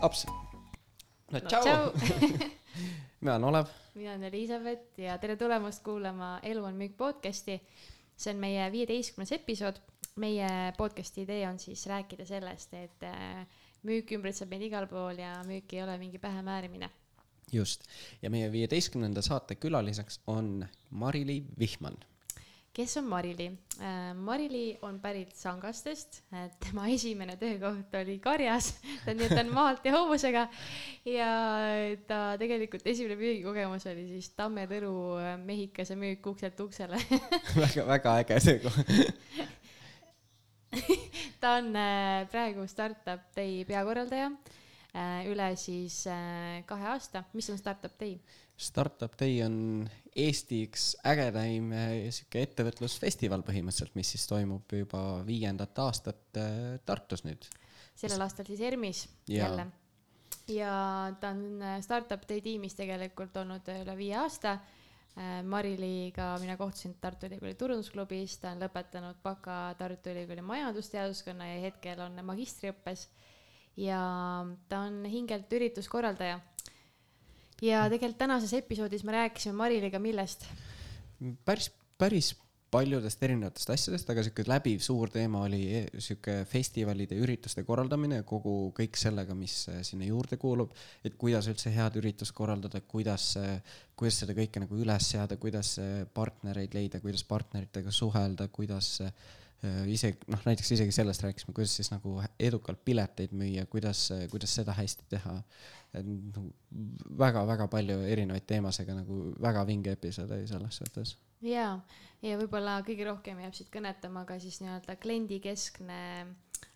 aps. no No tšau tšau. mina olen Olev. mina olen Elizabeth ja tere tulemast kuulama Elu on müük podcasti. see on meie viieteistkümnes episood. meie podcasti idee on siis rääkida sellest, et äh, müük ümbritseb meid igal pool ja müük ei ole mingi pähemäärimine. just, ja meie viieteistkümnenda saate külaliseks on Mari-Li Vihman. Kes on Marili? Marili on pärit Sangastest, tema esimene töökoht oli karjas, nii et ta on maalt ja hobusega ja ta tegelikult esimene müügikogemus oli siis Tamme Tõru mehikese müük ukselt uksele väga, väga äge töökoht. ta on äh, praegu Startup Day peakorraldaja äh, üle siis äh, kahe aasta. mis on Startup Day? Startup Day on Eesti üks ägedaim eh, sihuke ettevõtlusfestival põhimõtteliselt, mis siis toimub juba viiendat aastat eh, Tartus nüüd. sellel aastal siis ERMis Jaa. jälle. ja ta on äh, Startup Day tiimis tegelikult olnud üle viie aasta. Mariliga mina kohtusin Tartu Ülikooli turundusklubis, ta on lõpetanud baka Tartu Ülikooli majandusteaduskonna ja hetkel on magistriõppes. ja ta on hingelt ürituskorraldaja. Ja tegelikult tänases episoodis me rääkisime Mariliga millest? päris, päris paljudest erinevatest asjadest, aga sihuke läbiv suur teema oli e- sihuke festivalide, ürituste korraldamine, kogu kõik sellega, mis eh, sinna juurde kuulub. et kuidas üldse head üritust korraldada, kuidas, kuidas seda kõike nagu üles seada, kuidas eh, partnereid leida, kuidas partneritega suhelda, kuidas eh, isegi noh, näiteks isegi sellest rääkisime, kuidas siis nagu edukalt pileteid müüa, kuidas, kuidas seda hästi teha. nagu väga-väga palju erinevaid teemasid, nagu väga vinge episood oli selles suhtes ja, ja võib-olla kõige rohkem jääb siit kõnetama ka siis nii-öelda kliendikeskne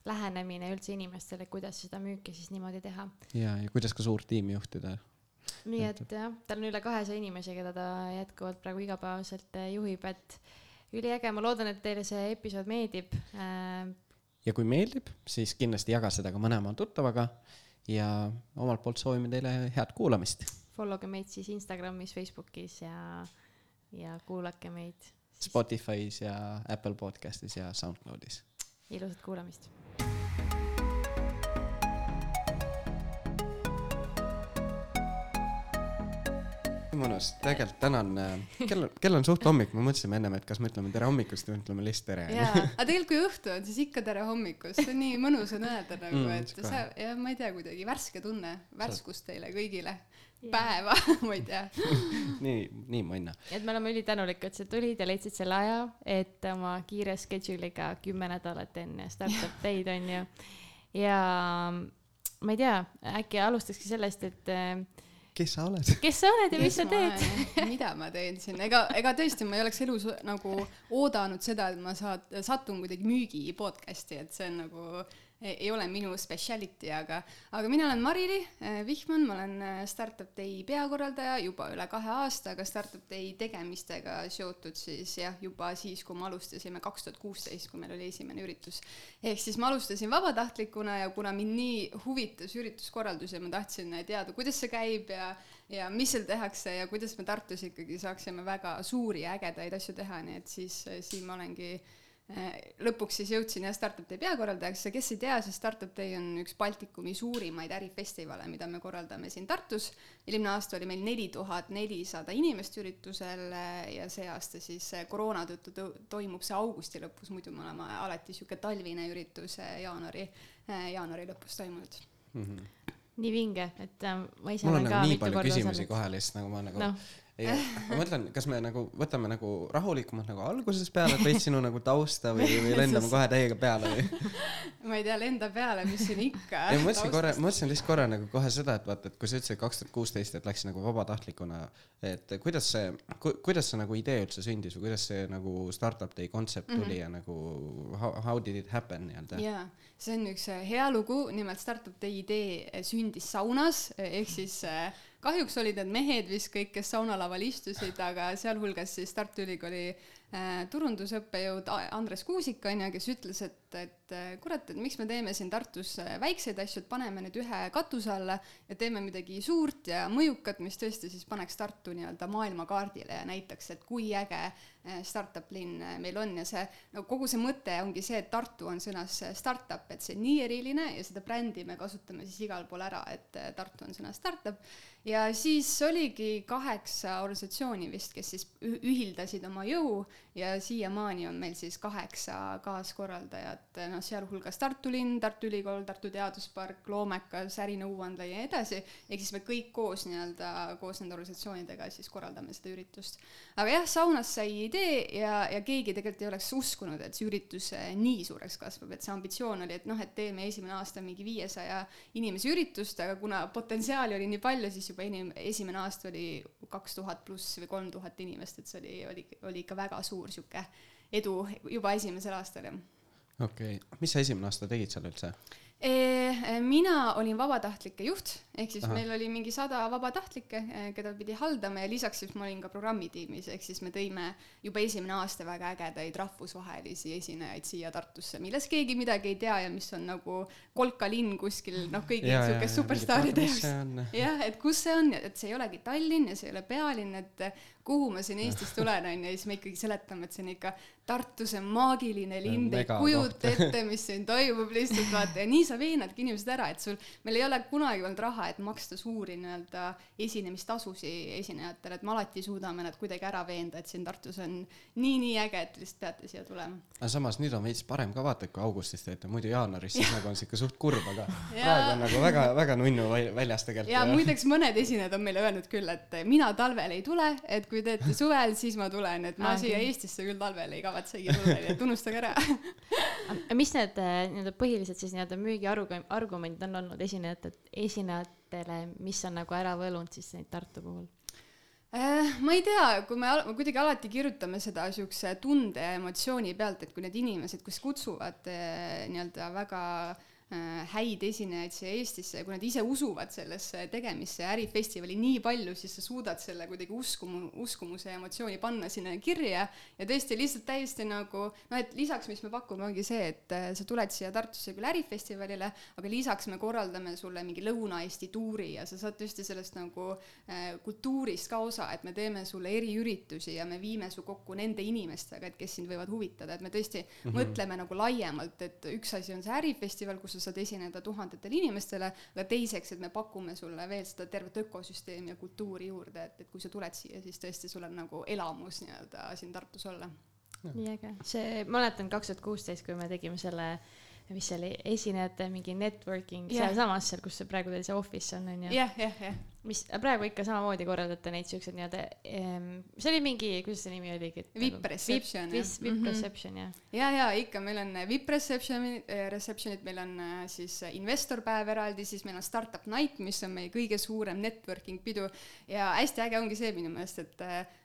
lähenemine üldse inimestele, kuidas seda müüki siis niimoodi teha. ja, ja kuidas ka suurt tiimi juhtida. nii et jah, tal on üle kahesaja inimese, keda ta jätkuvalt praegu igapäevaselt äh, juhib, et üliäge, ma loodan, et teile see episood meeldib äh,. ja kui meeldib, siis kindlasti jaga seda ka mõne oma tuttavaga ja omalt poolt soovime teile head kuulamist. Follow ge meid siis Instagramis, Facebookis ja, ja kuulake meid. Spotify's ja Apple podcast'is ja SoundCloud'is. ilusat kuulamist. mõnus, tegelikult täna on, kell, kell on suht hommik, me mõtlesime ennem, et kas me ütleme tere hommikust või ütleme lihtsalt tere. jaa, aga tegelikult, kui õhtu on, siis ikka tere hommikust, see on nii mõnus on öelda nagu Mm, et sa, ja ma ei tea, kuidagi värske tunne, värskust teile kõigile. päeva, ma ei tea. nii, nii Manna. et me oleme ülitänulikud, et sa tulid ja leidsid selle aja, et oma kiire schedule'iga kümme nädalat enne startup day'd on ju. ja ma ei tea, äkki alustakski sellest, et äh, kes sa oled? kes sa oled ja mis sa teed? mida ma teen siin, ega, ega tõesti, ma ei oleks elus nagu oodanud seda, et ma saad, satun kuidagi müügi podcast'i, et see on nagu, ei ole minu speciality, aga, aga mina olen Marili eh, Vihman, ma olen eh, Startup Day peakorraldaja juba üle kahe aasta, aga Startup Day tegemistega seotud siis jah, juba siis, kui me alustasime kaks tuhat kuusteist, kui meil oli esimene üritus. ehk siis ma alustasin vabatahtlikuna ja kuna mind nii huvitas ürituskorraldus ja ma tahtsin teada, kuidas see käib ja ja mis seal tehakse ja kuidas me Tartus ikkagi saaksime väga suuri ja ägedaid asju teha, nii et siis siin ma olengi lõpuks siis jõudsin jah Startup Day peakorraldajaks ja kes ei tea, siis Startup Day on üks Baltikumi suurimaid ärifestivale, mida me korraldame siin Tartus. eelmine aasta oli meil neli tuhat nelisada inimest üritusel eh, ja see aasta siis eh, koroona tõttu to- toimub see augusti lõpus, muidu me oleme alati niisugune talvine üritus jaanuari, jaanuari lõpus toimunud. nii vinge, et äh, ma ise mul on olen ka nagu nii mitu palju küsimusi kohe lihtsalt nagu ma nagu no.. ei, ma mõtlen, kas me nagu võtame nagu rahulikumalt nagu algusest peale, et veits sinu nagu tausta või, või lendame kohe täiega peale või? ma ei tea, lenda peale, mis siin ikka. ei, ma mõtlesin korra, mõtlesin lihtsalt korra nagu kohe seda, et vaata, et kui sa ütlesid kaks tuhat kuusteist, et läks nagu vabatahtlikuna, et kuidas see ku,, kuidas see nagu idee üldse sündis või kuidas see nagu startup day kontsept tuli mm -hmm. ja nagu how, how did it happen nii-öelda? jaa, see on üks äh, hea lugu, nimelt Startup Day idee äh, sündis saunas, ehk siis äh, kahjuks olid need mehed vist kõik, kes saunalaval istusid, aga sealhulgas siis Tartu Ülikooli äh, turundusõppejõud Andres Kuusik on ju, kes ütles, et, et äh, kurat, et miks me teeme siin Tartus äh, väikseid asju, et paneme need ühe katuse alla ja teeme midagi suurt ja mõjukat, mis tõesti siis paneks Tartu nii-öelda maailmakaardile ja näitaks, et kui äge äh, startup linn meil on. Ja see, no kogu see mõte ongi see, et Tartu on sõnas startup, et see on nii eriline ja seda brändi me kasutame siis igal pool ära, et Tartu on sõna startup. Ja siis oligi kaheksa organisatsiooni vist, kes siis ühildasid oma jõu ja siiamaani on meil siis kaheksa kaaskorraldajat, noh, sealhulgas Tartu linn, Tartu Ülikool, Tartu Teaduspark, Loomekas, Ärinõuandla ja nii edasi, ehk siis me kõik koos nii-öelda, koos nende organisatsioonidega siis korraldame seda üritust. aga jah, saunas sai idee ja, ja keegi tegelikult ei oleks uskunud, et see üritus eh, nii suureks kasvab, et see ambitsioon oli, et noh, et teeme esimene aasta mingi viiesaja inimese üritust, aga kuna potentsiaali oli nii palju, siis juba enim-, esimene aasta oli kaks tuhat pluss või kolm tuhat inimest, et see oli, oli, oli ikka väga suur sihuke edu juba esimesel aastal, jah okei okay., mis sa esimene aasta tegid seal üldse? Eh, mina olin vabatahtlike juht, ehk siis Ahah. meil oli mingi sada vabatahtlikke, keda pidi haldama ja lisaks siis ma olin ka programmitiimis, ehk siis me tõime juba esimene aasta väga ägedaid rahvusvahelisi esinejaid siia Tartusse, millest keegi midagi ei tea ja mis on nagu kolkalinn kuskil noh, kõigi siukeste superstaaride jaoks jah, et kus see on, et see ei olegi Tallinn ja see ei ole pealinn, et kuhu ma siin Eestis tulen, onju, ja siis me ikkagi seletame, et see on ikka Tartu, see on maagiline linn, te ei kujuta ette, mis siin toimub lihtsalt vaata ja nii sa veenadki inimesed ära, et sul, meil ei ole kunagi olnud raha, et maksta suuri nii-öelda esinemistasusid esinejatele, et me alati suudame nad kuidagi ära veenda, et siin Tartus on nii-nii äge, et lihtsalt peate siia tulema. aga samas nüüd on veits parem ka vaata, et kui augustis teete, muidu jaanuaris siis nagu on siuke suht kurb, aga praegu on nagu väga, väga nunnu väl- väljas tegelikult. ja muideks mõned esinejad on meile öelnud küll, et mina talvel ei tule, et kui teete suvel, siis ma tulen, et ma Aa, siia okei. Eestisse küll talvel ei kavatsegi tulla, nii et unustage ära. mis need äh, nii-öelda põhilised siis nii-öelda müügiargumendid on olnud esinejate, esinejatele, mis on nagu ära võlunud siis neid Tartu puhul? Äh, ma ei tea, kui me, al- kuidagi alati kirjutame seda siukse tunde ja emotsiooni pealt, et kui need inimesed, kes kutsuvad eh, nii-öelda väga eh, häid esinejaid siia Eestisse ja kui nad ise usuvad sellesse tegemisse ja ärifestivali nii palju, siis sa suudad selle kuidagi uskumu, uskumuse ja emotsiooni panna sinna kirja ja tõesti lihtsalt täiesti nagu noh, et lisaks, mis me pakume, ongi see, et eh, sa tuled siia Tartusse küll ärifestivalile, aga lisaks me korraldame sulle mingi Lõuna-Eesti tuuri ja sa saad tõesti sellest nagu eh, kultuurist ka osa, et me teeme sulle eriüritusi ja me viime su kokku nende inimestega, et kes sind võivad huvitada, et me tõesti mm -hmm. mõtleme nagu laiemalt, et üks asi on see ärifestival, kus sa saad esineda tuhandetele inimestele, aga teiseks, et me pakume sulle veel seda tervet ökosüsteemi ja kultuuri juurde, et, et kui sa tuled siia, siis tõesti sul on nagu elamus nii-öelda siin Tartus olla. nii äge, see, ma mäletan kaks tuhat kuusteist, kui me tegime selle, mis see oli, esinejate mingi networking Jah. sealsamas seal, kus see praegu teil see office on, onju. jah, jah, jah. Mis praegu ikka samamoodi korraldate neid siukseid nii-öelda, see oli mingi, kuidas see nimi oligi? VIP reception, jah. vist VIP Mhm. reception jah. ja, ja ikka, meil on VIP reception'i, reception'id, meil on äh, siis investorpäev eraldi, siis meil on startup night, mis on meie kõige suurem networking pidu ja hästi äge ongi see minu meelest, et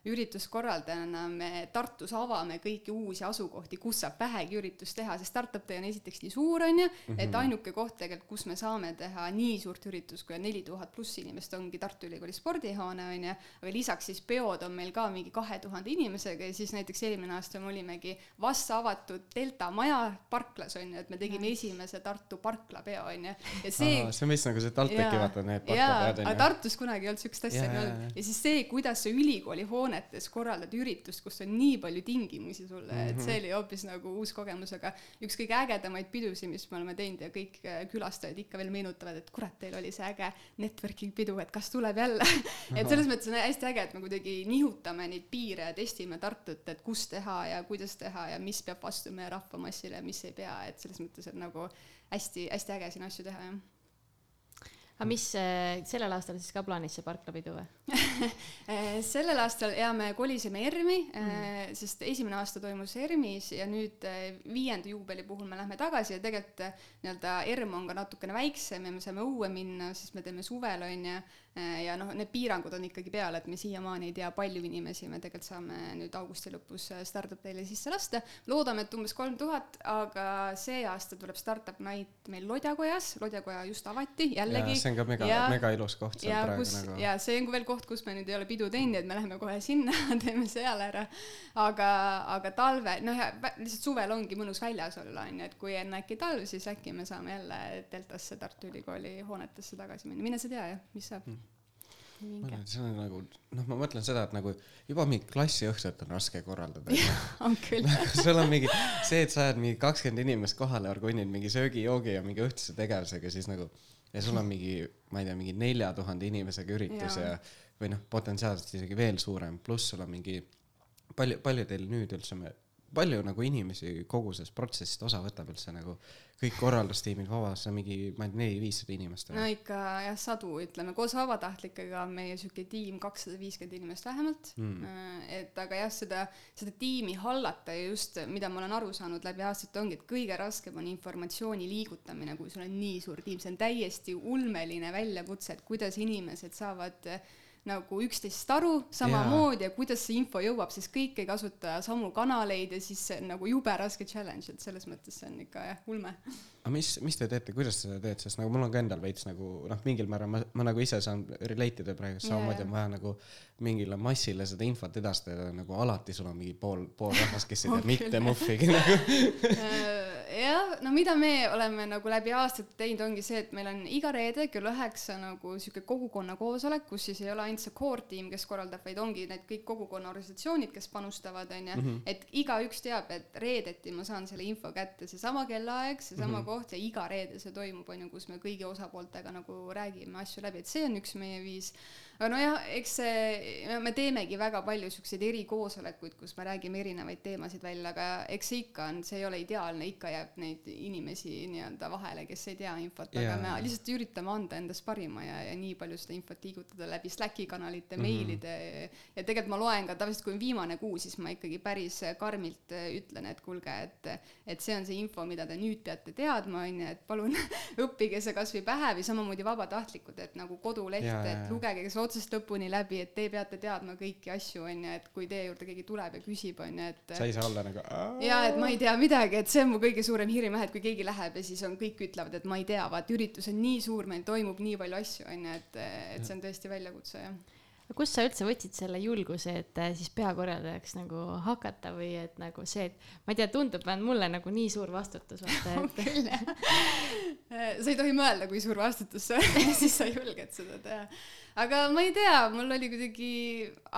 ürituskorraldajana me Tartus avame kõiki uusi asukohti, kus saab vähegi üritust teha, sest startup day on esiteks nii suur, on ju, et ainuke koht tegelikult, kus me saame teha nii suurt üritust, kui on neli tuhat pluss inimest, ongi Tartu Ülikooli spordihoone, on ju, aga lisaks siis peod on meil ka mingi kahe tuhande inimesega ja siis näiteks eelmine aasta me olimegi vast avatud Delta maja parklas on ju, et me tegime nice. esimese Tartu parklapeo on ju, ja see see on vist nagu see TalTechi vaata need parklapeod aga onju. Tartus kunagi ei olnud siukest asja jaa, olnud ja siis see, kuidas sa ülikooli hoonetes korraldad üritust, kus on nii palju tingimusi sulle mm, -hmm. et see oli hoopis nagu uus kogemus, aga üks kõige ägedamaid pidusid, mis me oleme teinud ja kõik äh, külastajad ikka veel meenutavad, et kurat, teil oli see äge networking pidu, et kas tuleb jälle. et selles mõttes on hästi äge, et me kuidagi nihutame neid piire ja testime Tartut, et kus teha ja kuidas teha ja mis peab vastu meie rahvamassile ja mis ei pea, et selles mõttes on nagu hästi-hästi äge siin asju teha, jah aga mis äh, sellel aastal siis ka plaanis see parklapidu või? Eh, sellel aastal ja me kolisime ERM-i mm., sest esimene aasta toimus ERM-is ja nüüd eh, viienda juubeli puhul me lähme tagasi ja tegelikult eh, nii-öelda ERM on ka natukene väiksem ja me saame õue minna, sest me teeme suvel onju, ja noh, need piirangud on ikkagi peal, et me siiamaani ei tea, palju inimesi me tegelikult saame nüüd augusti lõpus Startup Day'le sisse lasta. loodame, et umbes kolm tuhat, aga see aasta tuleb Startup Night meil Lodjakojas, Lodjakoja just avati jällegi. See on ka mega, mega ilus koht seal ja, praegu kus, nagu. ja see on veel koht, kus me nüüd ei ole pidu teinud, et me läheme kohe sinna teeme seal ära. aga, aga talve, noh ja lihtsalt suvel ongi mõnus väljas olla, on ju, et kui enne äkki talv, siis äkki me saame jälle Deltasse Tartu Ülikooli hoonetesse tagasi minna, mine sa tea jah, mis saab mm minge. see on nagu, noh, ma mõtlen seda, et nagu juba mingi klassiõhtut on raske korraldada. on küll sul on mingi see, et sa ajad mingi kakskümmend inimest kohale, orgunnid mingi söögi-joogi ja mingi õhtuse tegevusega, siis nagu ja sul on mingi, ma ei tea, mingi nelja tuhande inimesega üritus ja, ja või noh, potentsiaalselt isegi veel suurem, pluss sul on mingi palju, palju teil nüüd üldse me palju nagu inimesi kogu sellest protsessist osa võtab üldse nagu kõik korraldustiimid vabas, mingi, ma ei tea, neli-viissada inimest? no ikka jah, sadu, ütleme, koos vabatahtlikega on meie sihuke tiim kakssada viiskümmend inimest vähemalt. Mm.. et aga jah, seda, seda tiimi hallata ja just, mida ma olen aru saanud läbi aastate, ongi, et kõige raskem on informatsiooni liigutamine, kui sul on nii suur tiim, see on täiesti ulmeline väljakutse, et kuidas inimesed saavad äh, nagu üksteisest aru samamoodi ja kuidas see info jõuab, siis kõik ei kasuta samu kanaleid ja siis see on nagu jube raske challenge, et selles mõttes see on ikka jah, ulme. Aga mis, mis te teete, kuidas te seda teete, sest nagu mul on ka endal veits nagu noh, mingil määral ma, ma nagu ise saan relate ida praegu samamoodi on vaja nagu mingile massile seda infot edastada, nagu alati sul on mingi pool, pool rahvast, kes ei tea mitte muhvigi nagu. Äh, jah, no mida me oleme nagu läbi aastate teinud, ongi see, et meil on iga reede kell üheksa nagu sihuke kogukonna koosolek, kus siis ei ole ainult see core tiim, kes korraldab, vaid ongi need kõik kogukonna organisatsioonid, kes panustavad, onju, mhm. et igaüks teab, et reedeti ma saan selle info kätte, seesama kellaaeg, seesama mm -hmm. koht ja iga reede see toimub, onju, kus me kõigi osapooltega nagu räägime asju läbi, et see on üks meie viis aga nojah, eks see, me teemegi väga palju siukseid erikoosolekuid, kus me räägime erinevaid teemasid välja, aga eks see ikka on, see ei ole ideaalne, ikka jääb neid inimesi nii-öelda vahele, kes ei tea infot yeah., aga me lihtsalt üritame anda endast parima ja, ja nii palju seda infot liigutada läbi Slacki kanalite mm, -hmm. meilide ja tegelikult ma loen ka tavaliselt, kui on viimane kuu, siis ma ikkagi päris karmilt ütlen, et kuulge, et, et see on see info, mida te nüüd peate teadma, on ju, et palun õppige see kasvõi pähe või samamoodi vabatahtlikud, et nagu koduleht yeah,, et yeah. lugege, kes otsast lõpuni läbi, et te peate teadma kõiki asju, on ju, et kui teie juurde keegi tuleb ja küsib, on ju, et sa ei saa olla nagu jaa, et ma ei tea midagi, et see on mu kõige suurem hirm jah, et kui keegi läheb ja siis on, kõik ütlevad, et ma ei tea, vaat üritus on nii suur, meil toimub nii palju asju, on ju, et, et see on tõesti väljakutse, jah. Kust sa üldse võtsid selle julguse, et äh, siis peakorraldajaks nagu hakata või et nagu see, et ma ei tea, tundub, on mulle nagu nii suur vastutus vaata, et küll jah. Sa ei tohi mõelda, kui suur vastutus see on siis sa julged seda teha aga ma ei tea, mul oli kuidagi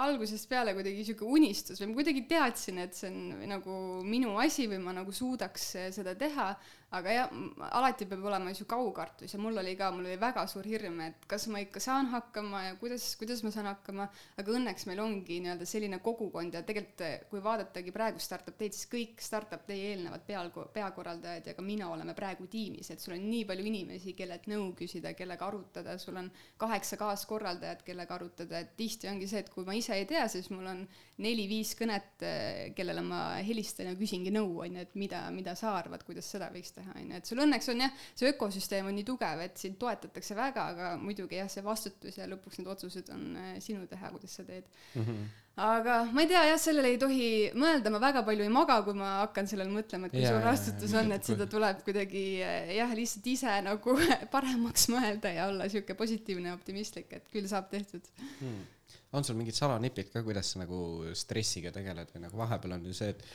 algusest peale kuidagi sihuke unistus või ma kuidagi teadsin, et see on nagu minu asi või ma nagu suudaks seda teha aga jah, alati peab olema ju kaukartus ja mul oli ka, mul oli väga suur hirm, et kas ma ikka saan hakkama ja kuidas, kuidas ma saan hakkama, aga õnneks meil ongi nii-öelda selline kogukond ja tegelikult kui vaadatagi praegu Startup Day'd, siis kõik Startup Day eelnevad peal, peakorraldajad ja ka mina oleme praegu tiimis, et sul on nii palju inimesi, kellelt nõu küsida, kellega arutada, sul on kaheksa kaaskorraldajat, kellega arutada, et tihti ongi see, et kui ma ise ei tea, siis mul on neli-viis kõnet, kellele ma helistan ja küsingi nõu, on ju, et mida, mida sa arvad, kuidas seda võiks teha teha, on ju, et sul õnneks on jah, see ökosüsteem on nii tugev, et sind toetatakse väga, aga muidugi jah, see vastutus ja lõpuks need otsused on äh, sinu teha, kuidas sa teed mm. -hmm. aga ma ei tea jah, sellele ei tohi mõelda, ma väga palju ei maga, kui ma hakkan sellele mõtlema, et kui suur vastutus on, et seda tuleb kuidagi äh, jah, lihtsalt ise nagu paremaks mõelda ja olla sihuke positiivne ja optimistlik, et küll saab tehtud hmm. on sul mingid salanipid ka, kuidas sa nagu stressiga tegeled või nagu vahepeal on ju see, et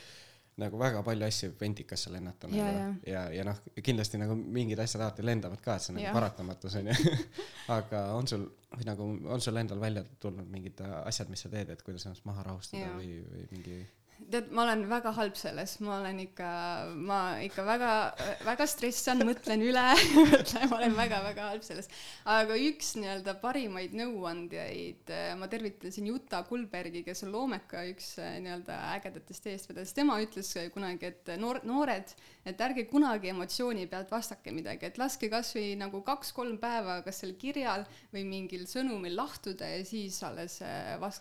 nagu väga palju asju ventikasse lennata nagu. ja, ja, ja, ja noh, kindlasti nagu mingid asjad alati lendavad ka, et see on nagu paratamatus onju aga on sul või nagu on sul endal välja tulnud mingid asjad, mis sa teed, et kuidas ennast maha rahustada ja. või, või mingi tead, ma olen väga halb selles, ma olen ikka, ma ikka väga, väga stressan, mõtlen üle ma olen väga-väga halb selles. aga üks nii-öelda parimaid nõuandjaid, ma tervitan siin Juta Kulbergi, kes on Loomeka üks nii-öelda ägedatest eestvedajast, tema ütles kunagi, et noor, noored, et ärge kunagi emotsiooni pealt vastake midagi, et laske kasvõi nagu kaks-kolm päeva kas sel kirjal või mingil sõnumil lahtuda ja siis alles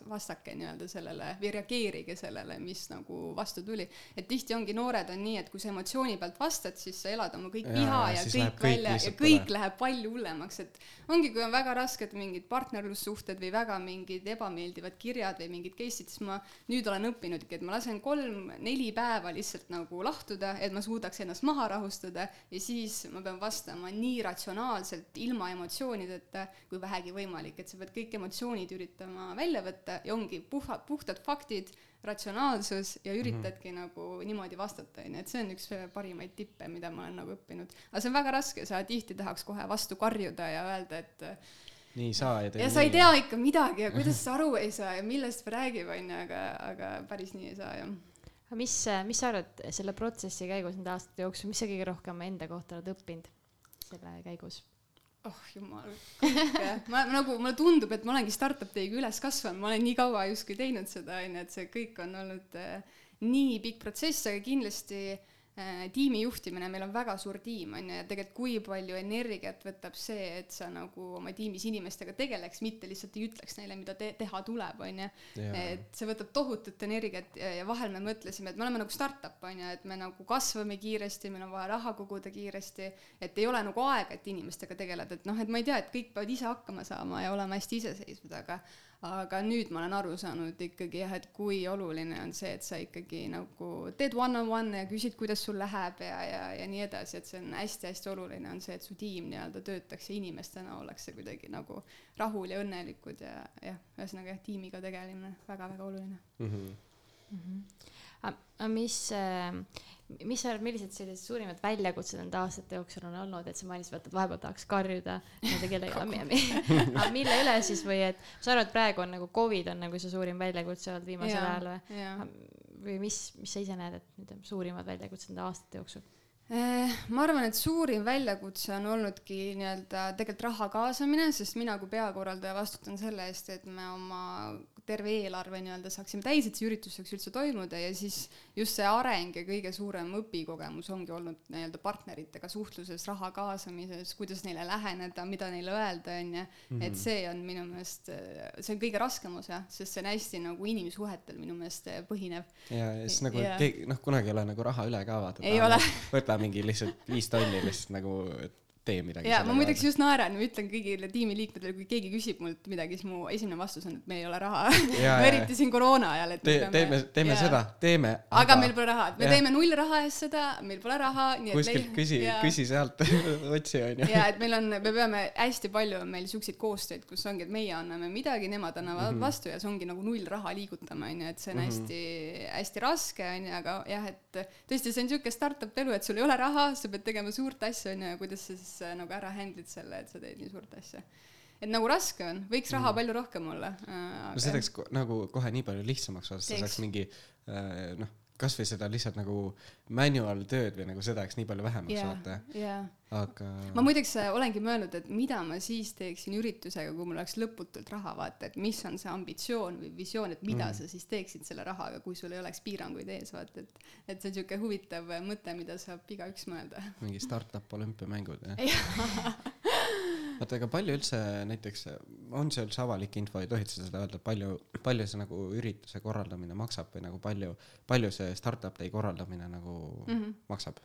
vastake nii-öelda sellele või reageerige sellele, mis nagu vastu tuli. et tihti ongi noored on nii, et kui sa emotsiooni pealt vastad, siis sa elad oma kõik viha ja ja, siis kõik läheb kõik välja ja kõik üle. läheb palju hullemaks, et ongi, kui on väga rasked mingid partnerlussuhted või väga mingid ebameeldivad kirjad või mingid case'id, siis ma nüüd olen õppinudki, et ma lasen kolm-neli päeva lihtsalt nagu lahtuda, et ma suudaks ennast maha rahustada ja siis ma pean vastama nii ratsionaalselt, ilma emotsioonideta, kui vähegi võimalik, et sa pead kõik emotsioonid üritama välja võtta ja ongi puha, puhtad faktid, ratsionaalsus ja üritadki mm -hmm. nagu niimoodi vastata, onju, et see on üks parimaid tippe, mida ma olen nagu õppinud. aga see on väga raske, sa tihti tahaks kohe vastu karjuda ja öelda, et nii ei saa ja tee ja sa ei tea ikka midagi ja kuidas sa aru ei saa ja millest räägib, onju, aga, aga päris nii ei saa, jah. aga mis, mis sa arvad selle protsessi käigus nende aastate jooksul, mis sa kõige rohkem enda kohta oled õppinud selle käigus? Oh jumal, ma nagu, mulle tundub, et ma olengi startup day'ga üles kasvanud, ma olen nii kaua justkui teinud seda, onju, et see kõik on olnud äh, nii pikk protsess, aga kindlasti äh, tiimi juhtimine, meil on väga suur tiim, on ju, ja tegelikult kui palju energiat võtab see, et sa nagu oma tiimis inimestega tegeleks, mitte lihtsalt ei ütleks neile, mida te teha tuleb, on ju. Et see võtab tohutut energiat ja, ja vahel me mõtlesime, et me oleme nagu startup, on ju, et me nagu kasvame kiiresti, meil on vaja raha koguda kiiresti, et ei ole nagu aega, et inimestega tegeleda, et noh, et ma ei tea, et kõik peavad ise hakkama saama ja olema hästi iseseisvad, aga aga nüüd ma olen aru saanud ikkagi jah, et kui oluline on see, et sa ikkagi nagu teed one-on-one ja küsid, kuidas sul läheb ja, ja, ja nii edasi, et see on hästi-hästi oluline on see, et su tiim nii-öelda töötaks ja inimestena ollakse kuidagi nagu rahul ja õnnelikud ja jah, ühesõnaga jah, tiimiga tegelemine väga-väga oluline. Mhm. aga mis, mis sa arvad, millised sellised suurimad väljakutsed nende aastate jooksul on olnud, et sa mainisid, et vahepeal tahaks karjuda nende kellegagi, aga mille üle siis või et ma saan aru, et praegu on nagu Covid on nagu see suurim väljakutse olnud viimasel ajal või? jaa. või mis, mis sa ise näed, et need on suurimad väljakutsed nende aastate jooksul? Eh, ma arvan, et suurim väljakutse on olnudki nii-öelda tegelikult raha kaasamine, sest mina kui peakorraldaja vastutan selle eest, et me oma terve eelarve nii-öelda saaksime täis, et see üritus saaks üldse toimuda ja siis just see areng ja kõige suurem õpikogemus ongi olnud nii-öelda partneritega suhtluses, raha kaasamises, kuidas neile läheneda, mida neile öelda, onju. et see on minu meelest, see on kõige raskem osa, sest see on hästi nagu inimsuhetel minu meelest põhinev. ja siis nagu Jaa. keegi noh kunagi ei ole nagu raha üle ka vaata Ei ole. võta mingi lihtsalt viis tonni lihtsalt nagu tee midagi ja ma muideks just naeran ja ütlen kõigile tiimiliikmetele, kui keegi küsib mult midagi, siis mu esimene vastus on, et meil ei ole raha eriti siin koroona ajal, et Te, teeme teeme jaa. seda teeme aga meil pole raha, et me Jah. teeme null raha eest seda, meil pole raha, nii et kuskilt küsi jaa. küsi sealt otsi onju ja et meil on, me peame hästi palju on meil siukseid koostöid, kus ongi, et meie anname midagi, nemad annavad mm -hmm. vastu ja see ongi nagu null raha liigutame, onju, et see on hästi-hästi raske, onju, aga jah, et tõesti, see on siuke startup elu, et sul ei ole raha, sa pead tegema suurt asja, onju, ja kuidas sa siis nagu ära handle'id selle, et sa teed nii suurt asja. et nagu raske on, võiks raha palju rohkem olla äh, no see teeks nagu kohe nii palju lihtsamaks sa saaks mingi äh, noh kasvõi seda lihtsalt nagu manual tööd või nagu seda oleks nii palju vähemaks jaa, vaata jaa. Aga ma muideks äh, olengi mõelnud, et mida ma siis teeksin üritusega, kui mul oleks lõputult raha, vaata, et mis on see ambitsioon või visioon, et mida mm. sa siis teeksid selle rahaga, kui sul ei oleks piiranguid ees, vaata, et et see on niisugune huvitav äh, mõte, mida saab igaüks mõelda. mingi startup olümpiamängud jah oota aga palju üldse näiteks on see üldse avalik info ei tohid sa seda öelda palju palju see nagu ürituse korraldamine maksab või nagu palju palju see startup day korraldamine nagu mm. -hmm. maksab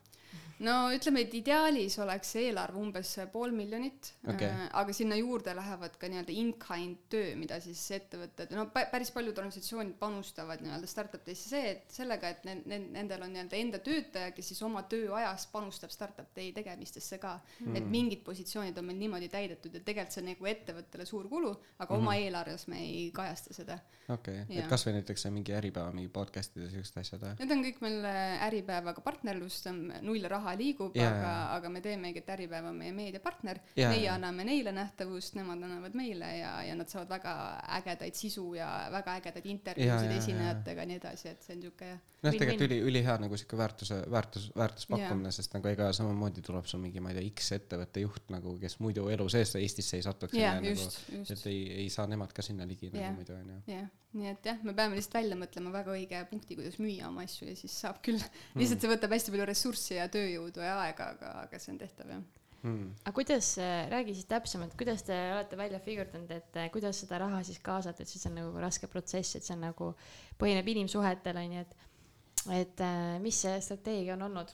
no ütleme, et ideaalis oleks eelarve umbes pool miljonit Okei. äh, aga sinna juurde lähevad ka nii-öelda in-kind töö, mida siis ettevõtted, no pä- päris paljud organisatsioonid panustavad nii-öelda startup day'sse see, et sellega, et ne- ne- nendel on nii-öelda enda töötaja, kes siis oma tööajast panustab startup day tegemistesse ka mm.. et mingid positsioonid on meil niimoodi täidetud ja tegelikult see on nagu ettevõttele suur kulu, aga mm. oma eelarves me ei kajasta seda okei okay. Et kasvõi näiteks mingi äripäeva mingi podcast'id ja siuksed asjad või Need on kõik meil äh, Äripäevaga partnerlus, null raha liigub Jaa, aga aga me teemegi, et Äripäev on meie meediapartner. Jaa, meie anname neile nähtavust, nemad annavad meile ja, ja nad saavad väga ägedaid sisu ja väga ägedaid intervjuusid jaa, esinejatega ja nii edasi, et see on niisugune jah. noh, tegelikult üli, ülihea nagu sihuke väärtuse, väärtus, väärtuspakkumine, sest nagu ega samamoodi tuleb sul mingi, ma ei tea, X ettevõtte juht nagu, kes muidu elu sees Eestisse ei satuks. nagu, just, et ei, ei saa nemad ka sinna ligi nagu muidu onju. jah, nii et jah, me peame lihtsalt välja mõtlema väga õige punkti, kuidas müüa oma asju ja siis saab küll. lihtsalt see võtab hästi palju ressurssi ja tööjõudu ja aega, aga, aga see on tehtav jah. Hmm. aga kuidas, räägi siis täpsemalt, kuidas te olete välja figurdanud, et eh, kuidas seda raha siis kaasata, et siis on nagu raske protsess, et see on nagu, põhineb inimsuhetel onju, et et äh, mis see strateegia on olnud?